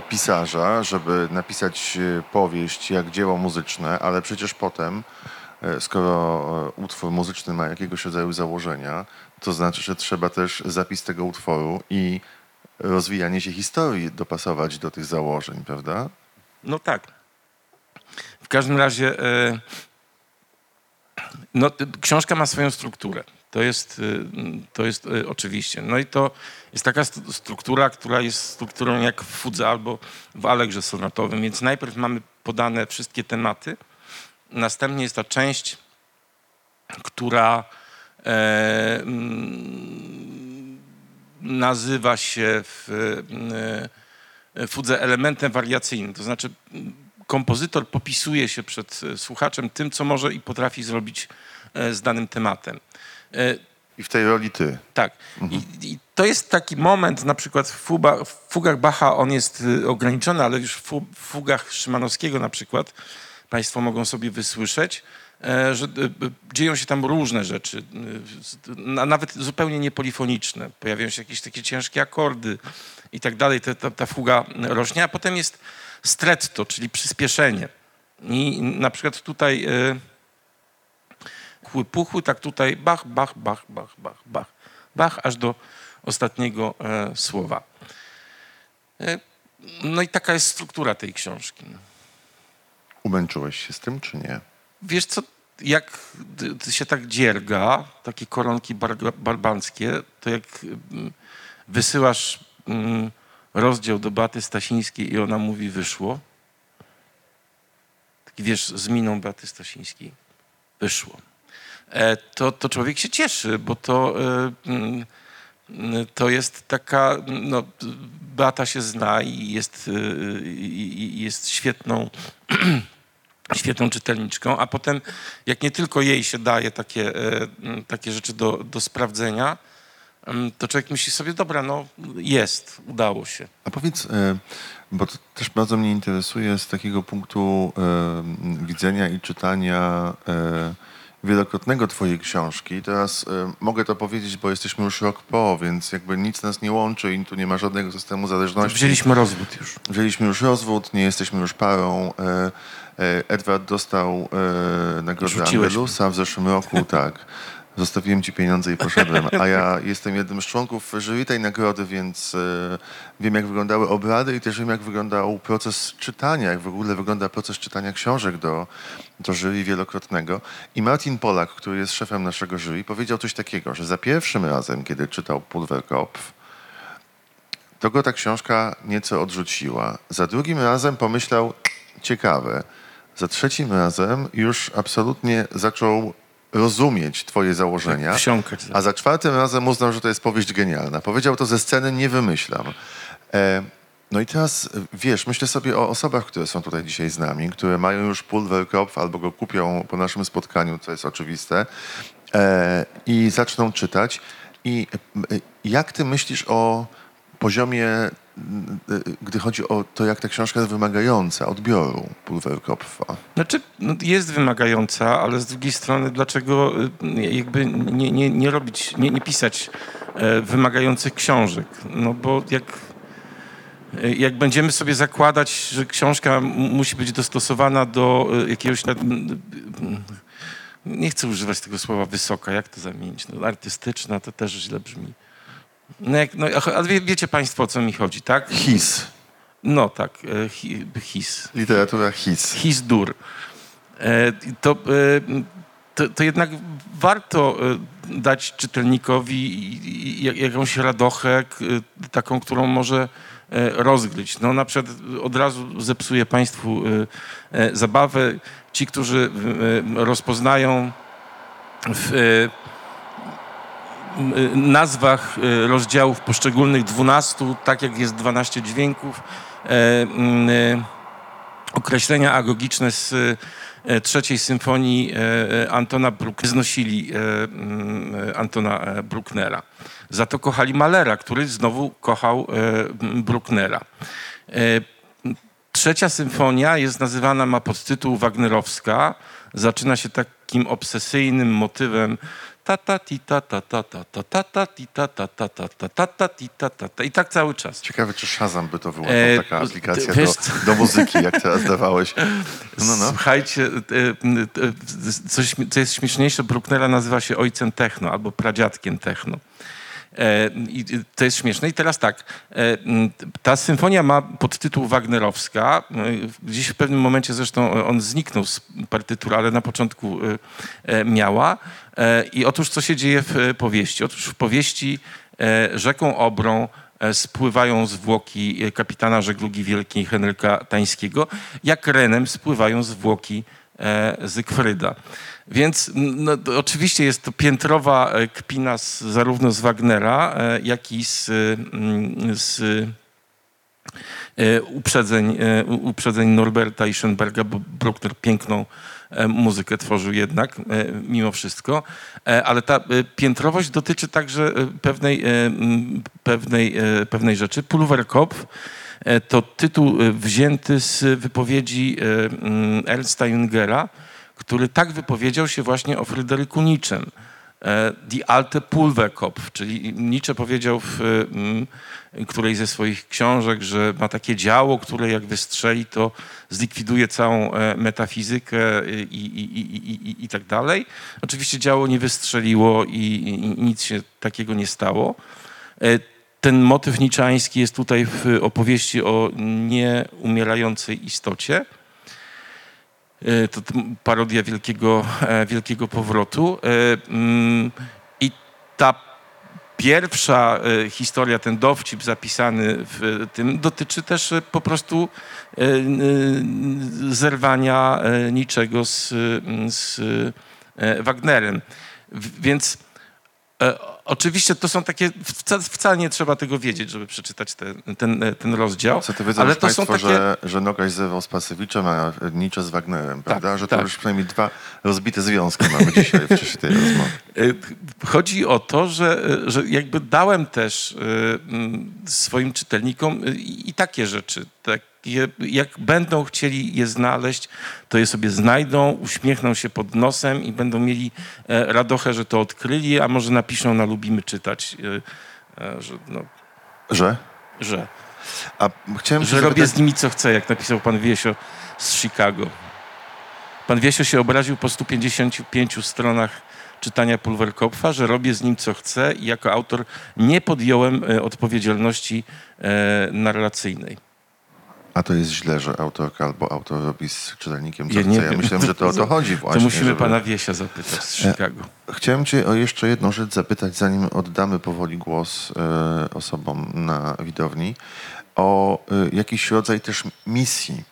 pisarza, żeby napisać powieść jak dzieło muzyczne, ale przecież potem, skoro utwór muzyczny ma jakiegoś rodzaju założenia, to znaczy, że trzeba też zapis tego utworu i rozwijanie się historii dopasować do tych założeń, prawda? No tak. W każdym razie e, no, książka ma swoją strukturę. To jest, e, to jest e, oczywiście. No i to jest taka struktura, która jest strukturą jak w fudze albo w alegrze sonatowym. Więc najpierw mamy podane wszystkie tematy. Następnie jest ta część, która nazywa się w e, fudze elementem wariacyjnym. To znaczy kompozytor popisuje się przed e, słuchaczem tym, co może i potrafi zrobić e, z danym tematem. E, I w tej roli ty. Tak. I, I to jest taki moment, na przykład w, fuba, w fugach Bacha on jest y, ograniczony, ale już w, fu, w fugach Szymanowskiego na przykład Państwo mogą sobie wysłyszeć, e, że y, y, dzieją się tam różne rzeczy, na- nawet zupełnie niepolifoniczne. Pojawiają się jakieś takie ciężkie akordy i tak dalej. Ta, ta, ta fuga rośnie, a potem jest stretto, czyli przyspieszenie. I na przykład tutaj... puchły, puchły, tak tutaj bach, bach, bach, bach, bach, bach, bach, aż do ostatniego e, słowa. E, no i taka jest struktura tej książki. Umęczyłeś się z tym, czy nie? Wiesz co, jak się tak dzierga, takie koronki bar- barbanckie, to jak mm, wysyłasz mm, rozdział do Baty Stasińskiej i ona mówi wyszło, taki wiesz, z miną Baty Stasińskiej, wyszło, e, to, to człowiek się cieszy, bo to, e, mm, mm, to jest taka, no, Beata się zna i jest, e, i jest świetną świetną czytelniczką, a potem jak nie tylko jej się daje takie, e, takie rzeczy do, do sprawdzenia, to człowiek myśli sobie, dobra, no jest, udało się. A powiedz, e, bo to też bardzo mnie interesuje z takiego punktu e, widzenia i czytania wielokrotnego twojej książki. Teraz mogę to powiedzieć, bo jesteśmy już rok po, więc jakby nic nas nie łączy i tu nie ma żadnego systemu zależności. Wzięliśmy rozwód już. Wzięliśmy już rozwód, nie jesteśmy już parą. E, Edward dostał e, nagrodę Rzuciłeś Angelusa w zeszłym roku, tak. Zostawiłem ci pieniądze i poszedłem. A ja jestem jednym z członków jury tej nagrody, więc e, wiem, jak wyglądały obrady i też wiem, jak wyglądał proces czytania, jak w ogóle wygląda proces czytania książek do, do jury wielokrotnego. I Martin Polak, który jest szefem naszego jury, powiedział coś takiego, że za pierwszym razem, kiedy czytał Pulverkopf, to go ta książka nieco odrzuciła. Za drugim razem pomyślał, ciekawe. Za trzecim razem już absolutnie zaczął rozumieć twoje założenia. Wsiąkać. A za czwartym razem uznał, że to jest powieść genialna. Powiedział to ze sceny, nie wymyślam. E, no i teraz, e, wiesz, myślę sobie o osobach, które są tutaj dzisiaj z nami, które mają już Pulverkopf albo go kupią po naszym spotkaniu, co jest oczywiste, e, i zaczną czytać. I e, jak ty myślisz o poziomie, e, gdy chodzi o to, jak ta książka jest wymagająca odbioru Pulverkopfa? Znaczy, no, jest wymagająca, ale z drugiej strony, dlaczego y, jakby nie, nie, nie robić, nie, nie pisać e, wymagających książek? No bo jak, e, jak będziemy sobie zakładać, że książka musi być dostosowana do jakiegoś... Nie chcę używać tego słowa wysoka, jak to zamienić? No, artystyczna to też źle brzmi. No, jak, no, ale wie, wiecie Państwo, o co mi chodzi, tak? His. No tak, e, hi, his Literatura his. hizdur, e, to, e, to, to jednak warto dać czytelnikowi jakąś radochę, taką, którą może rozgryźć. No na przykład od razu zepsuje Państwu zabawę. Ci, którzy rozpoznają w nazwach e, rozdziałów poszczególnych 12, tak jak jest 12 dźwięków, e, m, e, określenia agogiczne z trzeciej symfonii Antona Bruck znosili mm, Antona Brucknera. Za to kochali Malera, który znowu kochał e, m, Brucknera. Trzecia symfonia jest nazywana, ma podtytuł Wagnerowska. Zaczyna się takim obsesyjnym motywem i tak cały czas. Ciekawe, czy Shazam by to wyłączył, taka aplikacja do, do muzyki, jak teraz dawałeś. Słuchajcie, coś, co jest śmieszniejsze, Brucknera nazywa się ojcem techno albo pradziadkiem techno. E, I to jest śmieszne. I teraz tak, e, ta symfonia ma podtytuł Wagnerowska. E, Gdzieś w pewnym momencie zresztą on zniknął z partytury, ale na początku miała. I otóż co się dzieje w powieści? Otóż w powieści rzeką Obrą spływają zwłoki kapitana żeglugi wielkiej Henryka Tańskiego, jak Renem spływają zwłoki Zygfryda. Więc no, oczywiście jest to piętrowa e, kpina z, zarówno z Wagnera, e, jak i z, mm, z e, uprzedzeń, e, uprzedzeń Norberta i Schoenberga, bo Bruckner piękną e, muzykę tworzył jednak, e, mimo wszystko. E, Ale ta e, piętrowość dotyczy także e, pewnej, e, pewnej, e, pewnej rzeczy. Pulverkopf e, to tytuł e, wzięty z wypowiedzi e, m, Ernsta Jungera, który tak wypowiedział się właśnie o Fryderyku Niczem. E, Die alte Pulverkopf, czyli Nietzsche powiedział w mm, której ze swoich książek, że ma takie działo, które jak wystrzeli, to zlikwiduje całą e, metafizykę e, i, i, i, i, tak dalej. Oczywiście działo nie wystrzeliło i nic się takiego nie stało. Ten motyw niczański jest tutaj w opowieści o nieumierającej istocie. E, To parodia wielkiego, e, wielkiego powrotu. E, mm, I ta pierwsza historia, ten dowcip zapisany w tym, dotyczy też po prostu zerwania niczego z, mm, z Wagnerem. Więc e, oczywiście to są takie, wca- wcale nie trzeba tego wiedzieć, żeby przeczytać te, ten, ten rozdział. Co to wiedzą ale to Państwo, są takie... że, że Nogaś zerwał z Pasywiczem, a Nietzsche z Wagnerem, prawda? że to tak. już przynajmniej dwa rozbite związki mamy dzisiaj w czasie tej rozmowy. E, Chodzi o to, że, że jakby dałem też e, swoim czytelnikom i i takie rzeczy. Takie, jak będą chcieli je znaleźć, to je sobie znajdą, uśmiechną się pod nosem i będą mieli e, radochę, że to odkryli, a może napiszą na lubimy czytać, e, e, że, no, Że? że, A chciałem że robię z nimi co chcę, jak napisał pan Wiesio z Chicago. Pan Wiesio się obraził po 155 stronach czytania Pulverkopfa, że robię z nim co chcę i jako autor nie podjąłem odpowiedzialności narracyjnej. A to jest źle, że autorka albo autor robi z czytelnikiem co Ja chce. Ja wiem. myślałem, że to o to chodzi właśnie. To musimy żeby- pana Wiesia zapytać z E, Chicago. Chciałem cię o jeszcze jedną rzecz zapytać, zanim oddamy powoli głos e, osobom na widowni, o e, jakiś rodzaj też misji.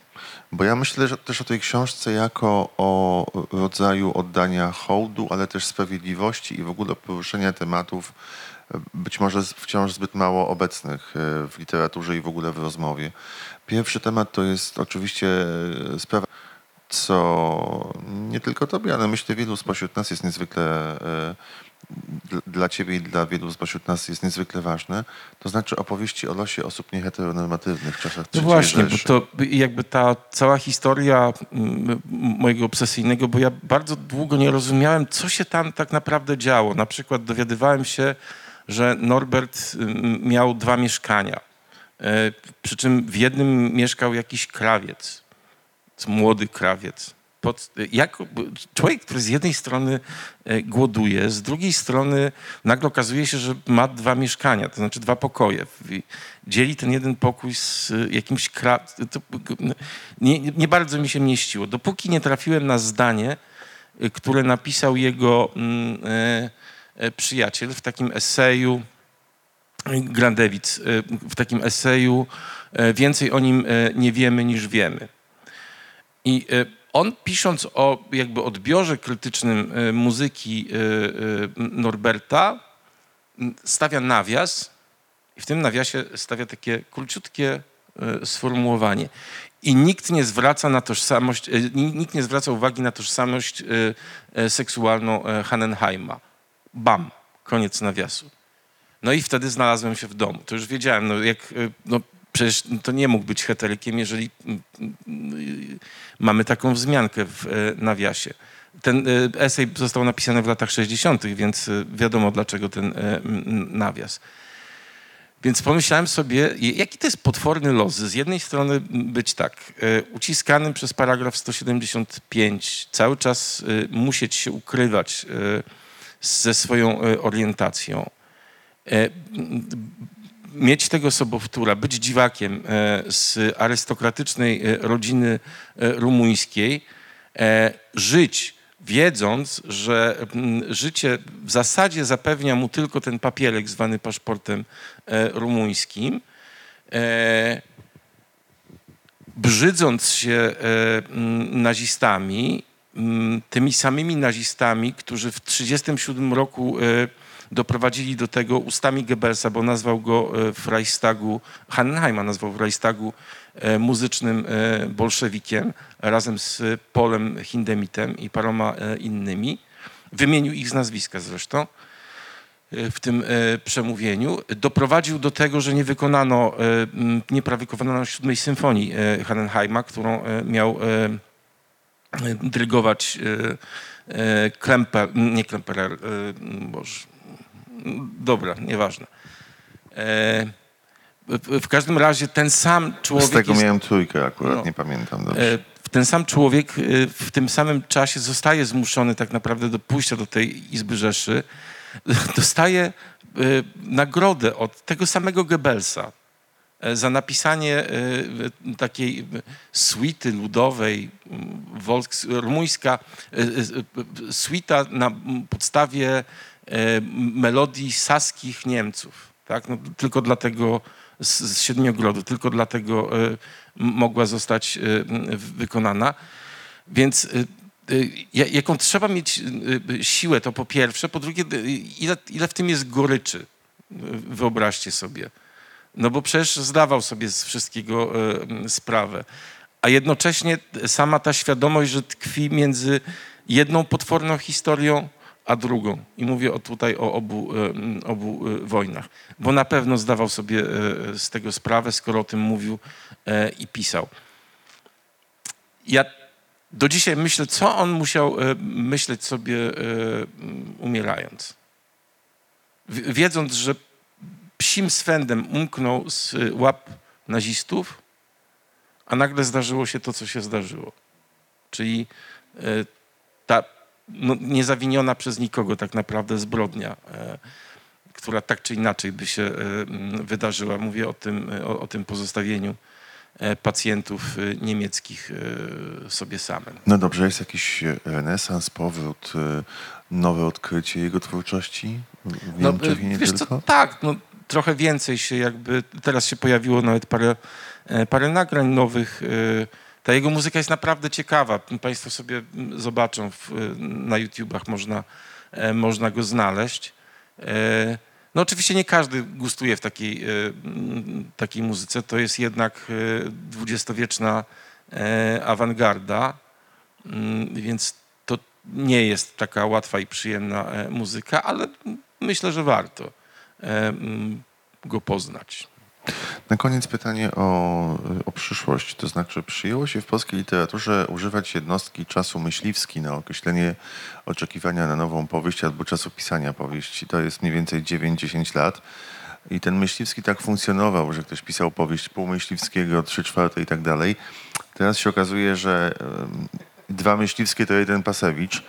Bo ja myślę że też o tej książce jako o rodzaju oddania hołdu, ale też sprawiedliwości i w ogóle poruszenia tematów e, być może wciąż zbyt mało obecnych e, w literaturze i w ogóle w rozmowie. Pierwszy temat to jest oczywiście e, sprawa co nie tylko tobie, ale myślę wielu spośród nas jest niezwykle, e, dl- dla ciebie i dla wielu spośród nas jest niezwykle ważne, to znaczy opowieści o losie osób nieheteronormatywnych w czasach No właśnie, bo Rzeszy. to jakby ta cała historia mojego obsesyjnego, bo ja bardzo długo nie rozumiałem, co się tam tak naprawdę działo. Na przykład dowiadywałem się, że Norbert miał dwa mieszkania. E, Przy czym w jednym mieszkał jakiś krawiec, młody krawiec. Pod, jak, człowiek, który z jednej strony e, głoduje, z drugiej strony nagle okazuje się, że ma dwa mieszkania, to znaczy dwa pokoje. Dzieli ten jeden pokój z e, jakimś krawcem. Nie, nie bardzo mi się mieściło. Dopóki nie trafiłem na zdanie, które napisał jego mm, przyjaciel w takim eseju, Grandewic, e, w takim eseju e, Więcej o nim e, nie wiemy niż wiemy. I on pisząc o jakby odbiorze krytycznym muzyki Norberta stawia nawias i w tym nawiasie stawia takie króciutkie sformułowanie. I nikt nie zwraca na tożsamość, ni- nikt nie zwraca uwagi na tożsamość seksualną Hannenheima. Bam, koniec nawiasu. No i wtedy znalazłem się w domu. To już wiedziałem, no jak, e, no przecież to nie mógł być heterykiem, jeżeli mm, mm, mamy taką wzmiankę w nawiasie. Ten esej został napisany w latach 60., więc wiadomo dlaczego ten nawias. Więc pomyślałem sobie, jaki to jest potworny los. Z jednej strony być tak, uciskanym przez paragraf 175, cały czas musieć się ukrywać ze swoją orientacją. E, Mieć tego sobowtóra, być dziwakiem e, z arystokratycznej e, rodziny rumuńskiej, żyć wiedząc, że życie w zasadzie zapewnia mu tylko ten papierek zwany paszportem rumuńskim, brzydząc się nazistami tymi samymi nazistami, którzy w 1937 roku doprowadzili do tego ustami Goebbelsa, bo nazwał go e, w Reichstagu, Hanheima nazwał w Reichstagu e, muzycznym e, bolszewikiem razem z Polem Hindemitem i paroma innymi. Wymienił ich z nazwiska zresztą w tym przemówieniu, doprowadził do tego, że nie wykonano, nie wykonano siódmej symfonii Hanenheima, którą miał dyrygować Klemper, nie Klemperer, boże, dobra, nieważne. E, w, każdym razie ten sam człowiek Z tego jest, miałem trójkę akurat, no. nie pamiętam dobrze. E, ten sam człowiek e, w tym samym czasie zostaje zmuszony tak naprawdę do pójścia do tej Izby Rzeszy. Dostaje e, nagrodę od tego samego Goebbelsa za napisanie takiej suity ludowej, m, Volks, rumuńska suita na podstawie melodii saskich Niemców. Tak? No, tylko dlatego z, z Siedmiogrodu, tylko dlatego e, mogła zostać e, wykonana. Więc e, e, ja- jaką trzeba mieć e, siłę, to po pierwsze. Po drugie, e, ile, ile w tym jest goryczy, e, wyobraźcie sobie. No bo przecież zdawał sobie z wszystkiego e, sprawę. A jednocześnie sama ta świadomość, że tkwi między jedną potworną historią, a drugą. I mówię tutaj o obu, e, obu e, wojnach. Bo na pewno zdawał sobie e, z tego sprawę, skoro o tym mówił i pisał. Ja do dzisiaj myślę, co on musiał myśleć sobie umierając. Wiedząc, że psim swędem umknął z łap nazistów, a nagle zdarzyło się to, co się zdarzyło. Czyli ta no, niezawiniona przez nikogo tak naprawdę zbrodnia, e, która tak czy inaczej by się e, m, wydarzyła. Mówię o tym, e, o, o tym pozostawieniu pacjentów niemieckich sobie samym. No dobrze, jest jakiś renesans, powrót, nowe odkrycie jego twórczości w No, Niemczech i nie wiesz tylko? co, tak, no, trochę więcej się jakby, teraz się pojawiło nawet parę, parę nagrań nowych. Ta jego muzyka jest naprawdę ciekawa. Państwo sobie mm, zobaczą w, e, na YouTubach, można, e, można go znaleźć. E, No oczywiście nie każdy gustuje w takiej, e, mm, takiej muzyce. To jest jednak dwudziestowieczna awangarda, Mm, więc to nie jest taka łatwa i przyjemna muzyka, ale myślę, że warto go poznać. Na koniec pytanie o, o przyszłość. To znaczy, przyjęło się w polskiej literaturze używać jednostki czasu myśliwski na określenie oczekiwania na nową powieść albo czasu pisania powieści. To jest mniej więcej 9-10 lat. I ten myśliwski tak funkcjonował, że ktoś pisał powieść pół myśliwskiego, trzy czwarte i tak dalej. Teraz się okazuje, że dwa myśliwskie to jeden Pasewicz.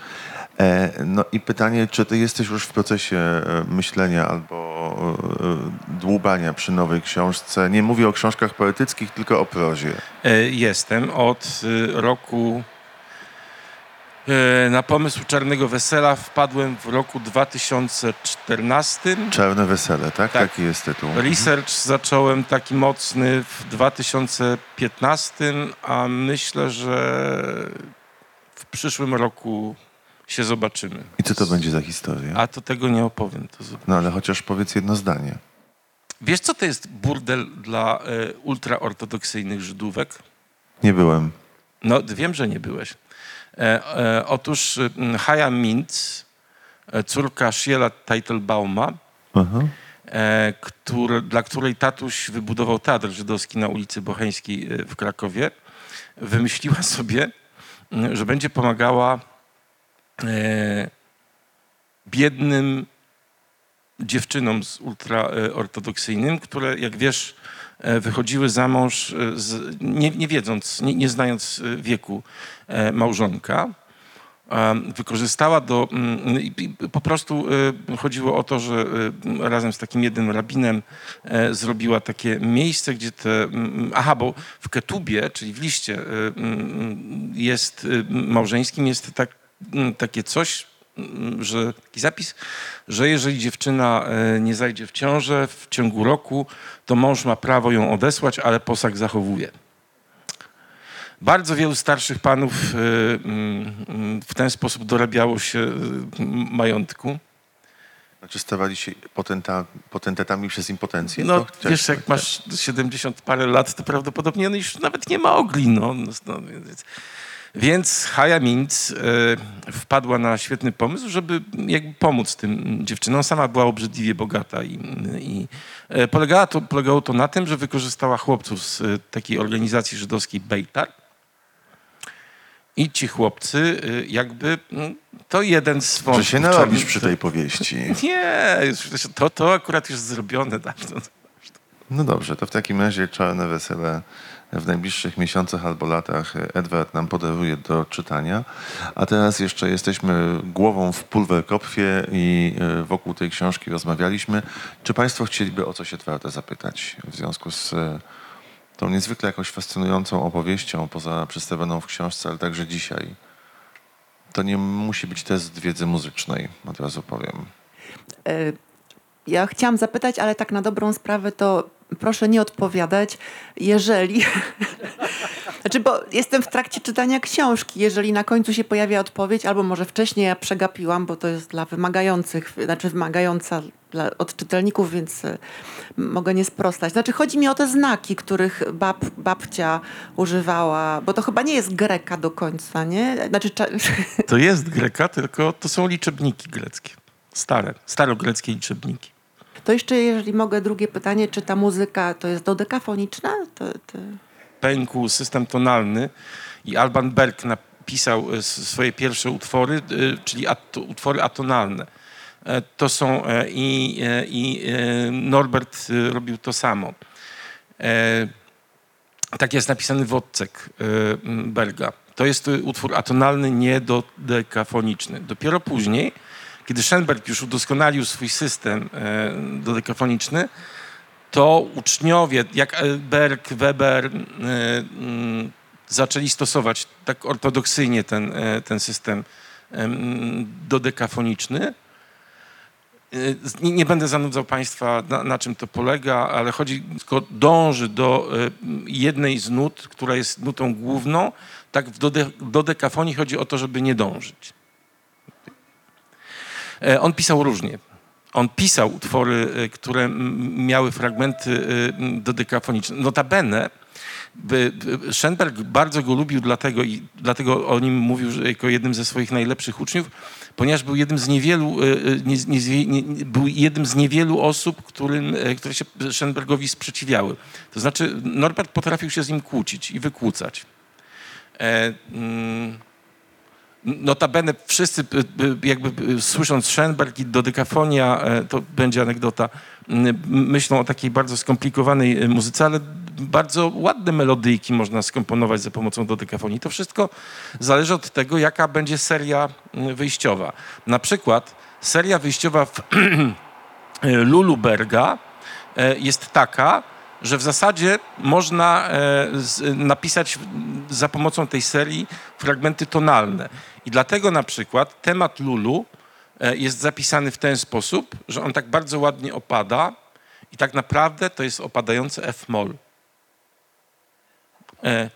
E, No i pytanie, czy ty jesteś już w procesie e, myślenia albo e, dłubania przy nowej książce? Nie mówię o książkach poetyckich, tylko o prozie. Jestem od roku na pomysł Czarnego Wesela wpadłem w roku 2014. Czarne wesele, tak? Tak. Taki jest tytuł. Research zacząłem taki mocny w 2015, a myślę, że w przyszłym roku się zobaczymy. I co to będzie za historia? A to tego nie opowiem. To No ale chociaż powiedz jedno zdanie. Wiesz, co to jest burdel dla e, ultraortodoksyjnych Żydówek? Nie byłem. No, wiem, że nie byłeś. E, e, otóż Haja Mintz, e, córka Shiela Teitelbauma, Aha. e, który, dla której tatuś wybudował teatr żydowski na ulicy Bocheńskiej e, w Krakowie, wymyśliła sobie, że będzie pomagała biednym dziewczynom z ultraortodoksyjnym, które, jak wiesz, e, wychodziły za mąż, e, z, nie, nie wiedząc, nie, nie znając e, wieku e, małżonka. Wykorzystała do. mm, Po prostu e, chodziło o to, że e, razem z takim jednym rabinem e, zrobiła takie miejsce, gdzie te. mm, Aha, bo w Ketubie, czyli w liście e, mm, jest e, małżeńskim, jest tak, takie coś, mm, że taki zapis, że jeżeli dziewczyna e, nie zajdzie w ciążę w ciągu roku, to mąż ma prawo ją odesłać, ale posag zachowuje. Bardzo wielu starszych panów y, mm, w ten sposób dorabiało się y, majątku. Znaczy stawali się potenta, potentatami przez impotencję? No To chciałeś wiesz, jak masz 70 parę lat, to prawdopodobnie on już nawet nie ma ogli. No, no, więc, więc Haja Minc e, wpadła na świetny pomysł, żeby jakby pomóc tym dziewczynom. Sama była obrzydliwie bogata i, i e, polegało, to, polegało to na tym, że wykorzystała chłopców z e, takiej organizacji żydowskiej Bejtar. I ci chłopcy jakby, to jeden z Że wątków. się narobisz przy tej powieści. Nie, to, to akurat już zrobione dawno. No dobrze, to w takim razie Czarne Wesele w najbliższych miesiącach albo latach Edward nam podaruje do czytania. A teraz jeszcze jesteśmy głową w Pulwerkopfie i e, wokół tej książki rozmawialiśmy. Czy Państwo chcieliby o coś Edwarda zapytać w związku z e, tą niezwykle jakąś fascynującą opowieścią, poza przedstawioną w książce, ale także dzisiaj? To nie musi być test wiedzy muzycznej, od razu powiem. E, Ja chciałam zapytać, ale tak na dobrą sprawę to proszę nie odpowiadać, jeżeli. Znaczy, bo jestem w trakcie czytania książki. Jeżeli na końcu się pojawia odpowiedź, albo może wcześniej ja przegapiłam, bo to jest dla wymagających, znaczy wymagająca dla, od czytelników, więc e, mogę nie sprostać. Znaczy, chodzi mi o te znaki, których bab, babcia używała, bo to chyba nie jest greka do końca, nie? Znaczy, To jest greka, tylko to są liczebniki greckie. Stare, starogreckie liczebniki. To jeszcze, jeżeli mogę, drugie pytanie, czy ta muzyka to jest dodekafoniczna? To, to... Pękł system tonalny i Alban Berg napisał e, swoje pierwsze utwory, e, czyli at, utwory atonalne. E, To są i, i Norbert robił to samo. Tak jest napisany w Odsek m, Berga. To jest utwór atonalny, nie dodekafoniczny. Dopiero później, kiedy Schoenberg już udoskonalił swój system e, dodekafoniczny, to uczniowie, jak Berg, Weber, e, mm, zaczęli stosować tak ortodoksyjnie ten, e, ten system em, dodekafoniczny. Nie, będę zanudzał Państwa, na, na czym to polega, ale chodzi, tylko dąży do jednej z nut, która jest nutą główną. Tak w dode, dodekafonii chodzi o to, żeby nie dążyć. E, On pisał różnie. On pisał utwory, e, które miały fragmenty e, dodekafoniczne. Notabene, by- by- Schoenberg bardzo go lubił dlatego i dlatego o nim mówił jako jednym ze swoich najlepszych uczniów, ponieważ był jednym z niewielu, e, e, nie, nie, nie, był jednym z niewielu osób, którym, e, które się Schoenbergowi sprzeciwiały. To znaczy Norbert potrafił się z nim kłócić i wykłócać. E, mm, Notabene wszyscy y, y, jakby y, słysząc Schoenberg i dodekafonia, e, to będzie anegdota, myślą o takiej bardzo skomplikowanej y, muzyce, ale bardzo ładne melodyjki można skomponować za pomocą dodekafonii. To wszystko zależy od tego, jaka będzie seria wyjściowa. Na przykład seria wyjściowa w Lulu Berga e, jest taka, że w zasadzie można e, napisać za pomocą tej serii fragmenty tonalne. I dlatego na przykład temat Lulu e, jest zapisany w ten sposób, że on tak bardzo ładnie opada i tak naprawdę to jest opadający F-moll. E,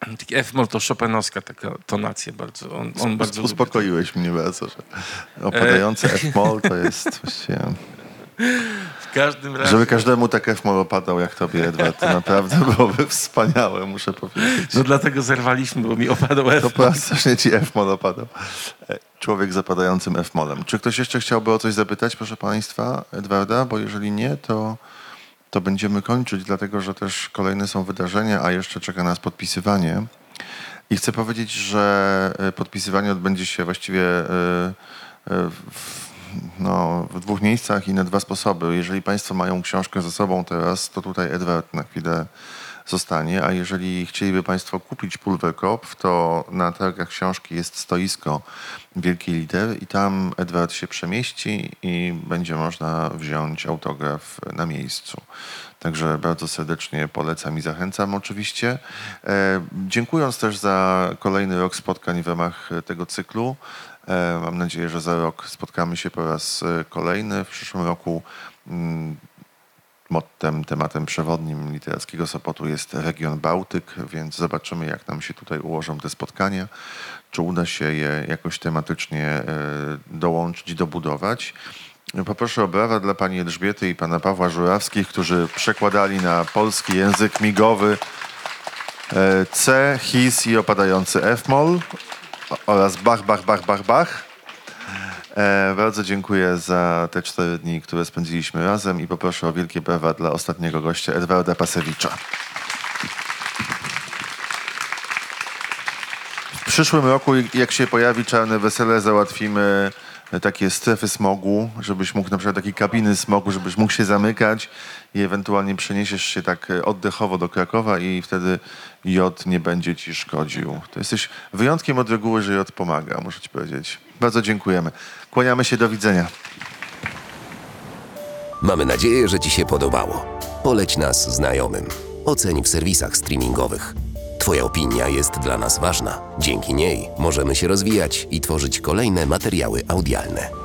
taki F-moll to Chopinowska taka tonacja bardzo. On, on bardzo. Uspokoiłeś mnie bardzo, że opadający F-moll to jest właściwie... Każdym razie. Żeby każdemu tak F-moll opadał jak tobie, Edward, to naprawdę byłoby wspaniałe, muszę powiedzieć. No dlatego zerwaliśmy, bo mi opadł F. To strasznie ci F-moll opadał. E, Człowiek z opadającym F-mollem. Czy ktoś jeszcze chciałby o coś zapytać, proszę państwa, Edwarda? Bo jeżeli nie, to, to będziemy kończyć, dlatego że też kolejne są wydarzenia, a jeszcze czeka nas podpisywanie. I chcę powiedzieć, że e, podpisywanie odbędzie się właściwie e, w, no, w dwóch miejscach i na dwa sposoby. Jeżeli Państwo mają książkę ze sobą teraz, to tutaj Edward na chwilę zostanie, a jeżeli chcieliby Państwo kupić Pulverkopf, to na targach książki jest stoisko wielkiej litery i tam Edward się przemieści i będzie można wziąć autograf na miejscu. Także bardzo serdecznie polecam i zachęcam oczywiście. E, dziękując też za kolejny rok spotkań w ramach tego cyklu. E, mam nadzieję, że za rok spotkamy się po raz e, kolejny. W przyszłym roku mm, mottem, tematem przewodnim literackiego Sopotu jest region Bałtyk, więc zobaczymy, jak nam się tutaj ułożą te spotkania, czy uda się je jakoś tematycznie e, dołączyć, dobudować. Poproszę o brawa dla pani Elżbiety i pana Pawła Żurawskich, którzy przekładali na polski język migowy C, his i opadający F-moll oraz bach, bach, bach, bach, bach. E, bardzo dziękuję za te cztery dni, które spędziliśmy razem i poproszę o wielkie brawa dla ostatniego gościa, Edwarda Pasewicza. W przyszłym roku, jak się pojawi Czarne Wesele, załatwimy takie strefy smogu, żebyś mógł na przykład takie kabiny smogu, żebyś mógł się zamykać i ewentualnie przeniesiesz się tak e, oddechowo do Krakowa i wtedy jod nie będzie ci szkodził. To jesteś wyjątkiem od reguły, że jod pomaga, muszę ci powiedzieć. Bardzo dziękujemy. Kłaniamy się, do widzenia. Mamy nadzieję, że Ci się podobało. Poleć nas znajomym. Oceń w serwisach streamingowych. Twoja opinia jest dla nas ważna. Dzięki niej możemy się rozwijać i tworzyć kolejne materiały audialne.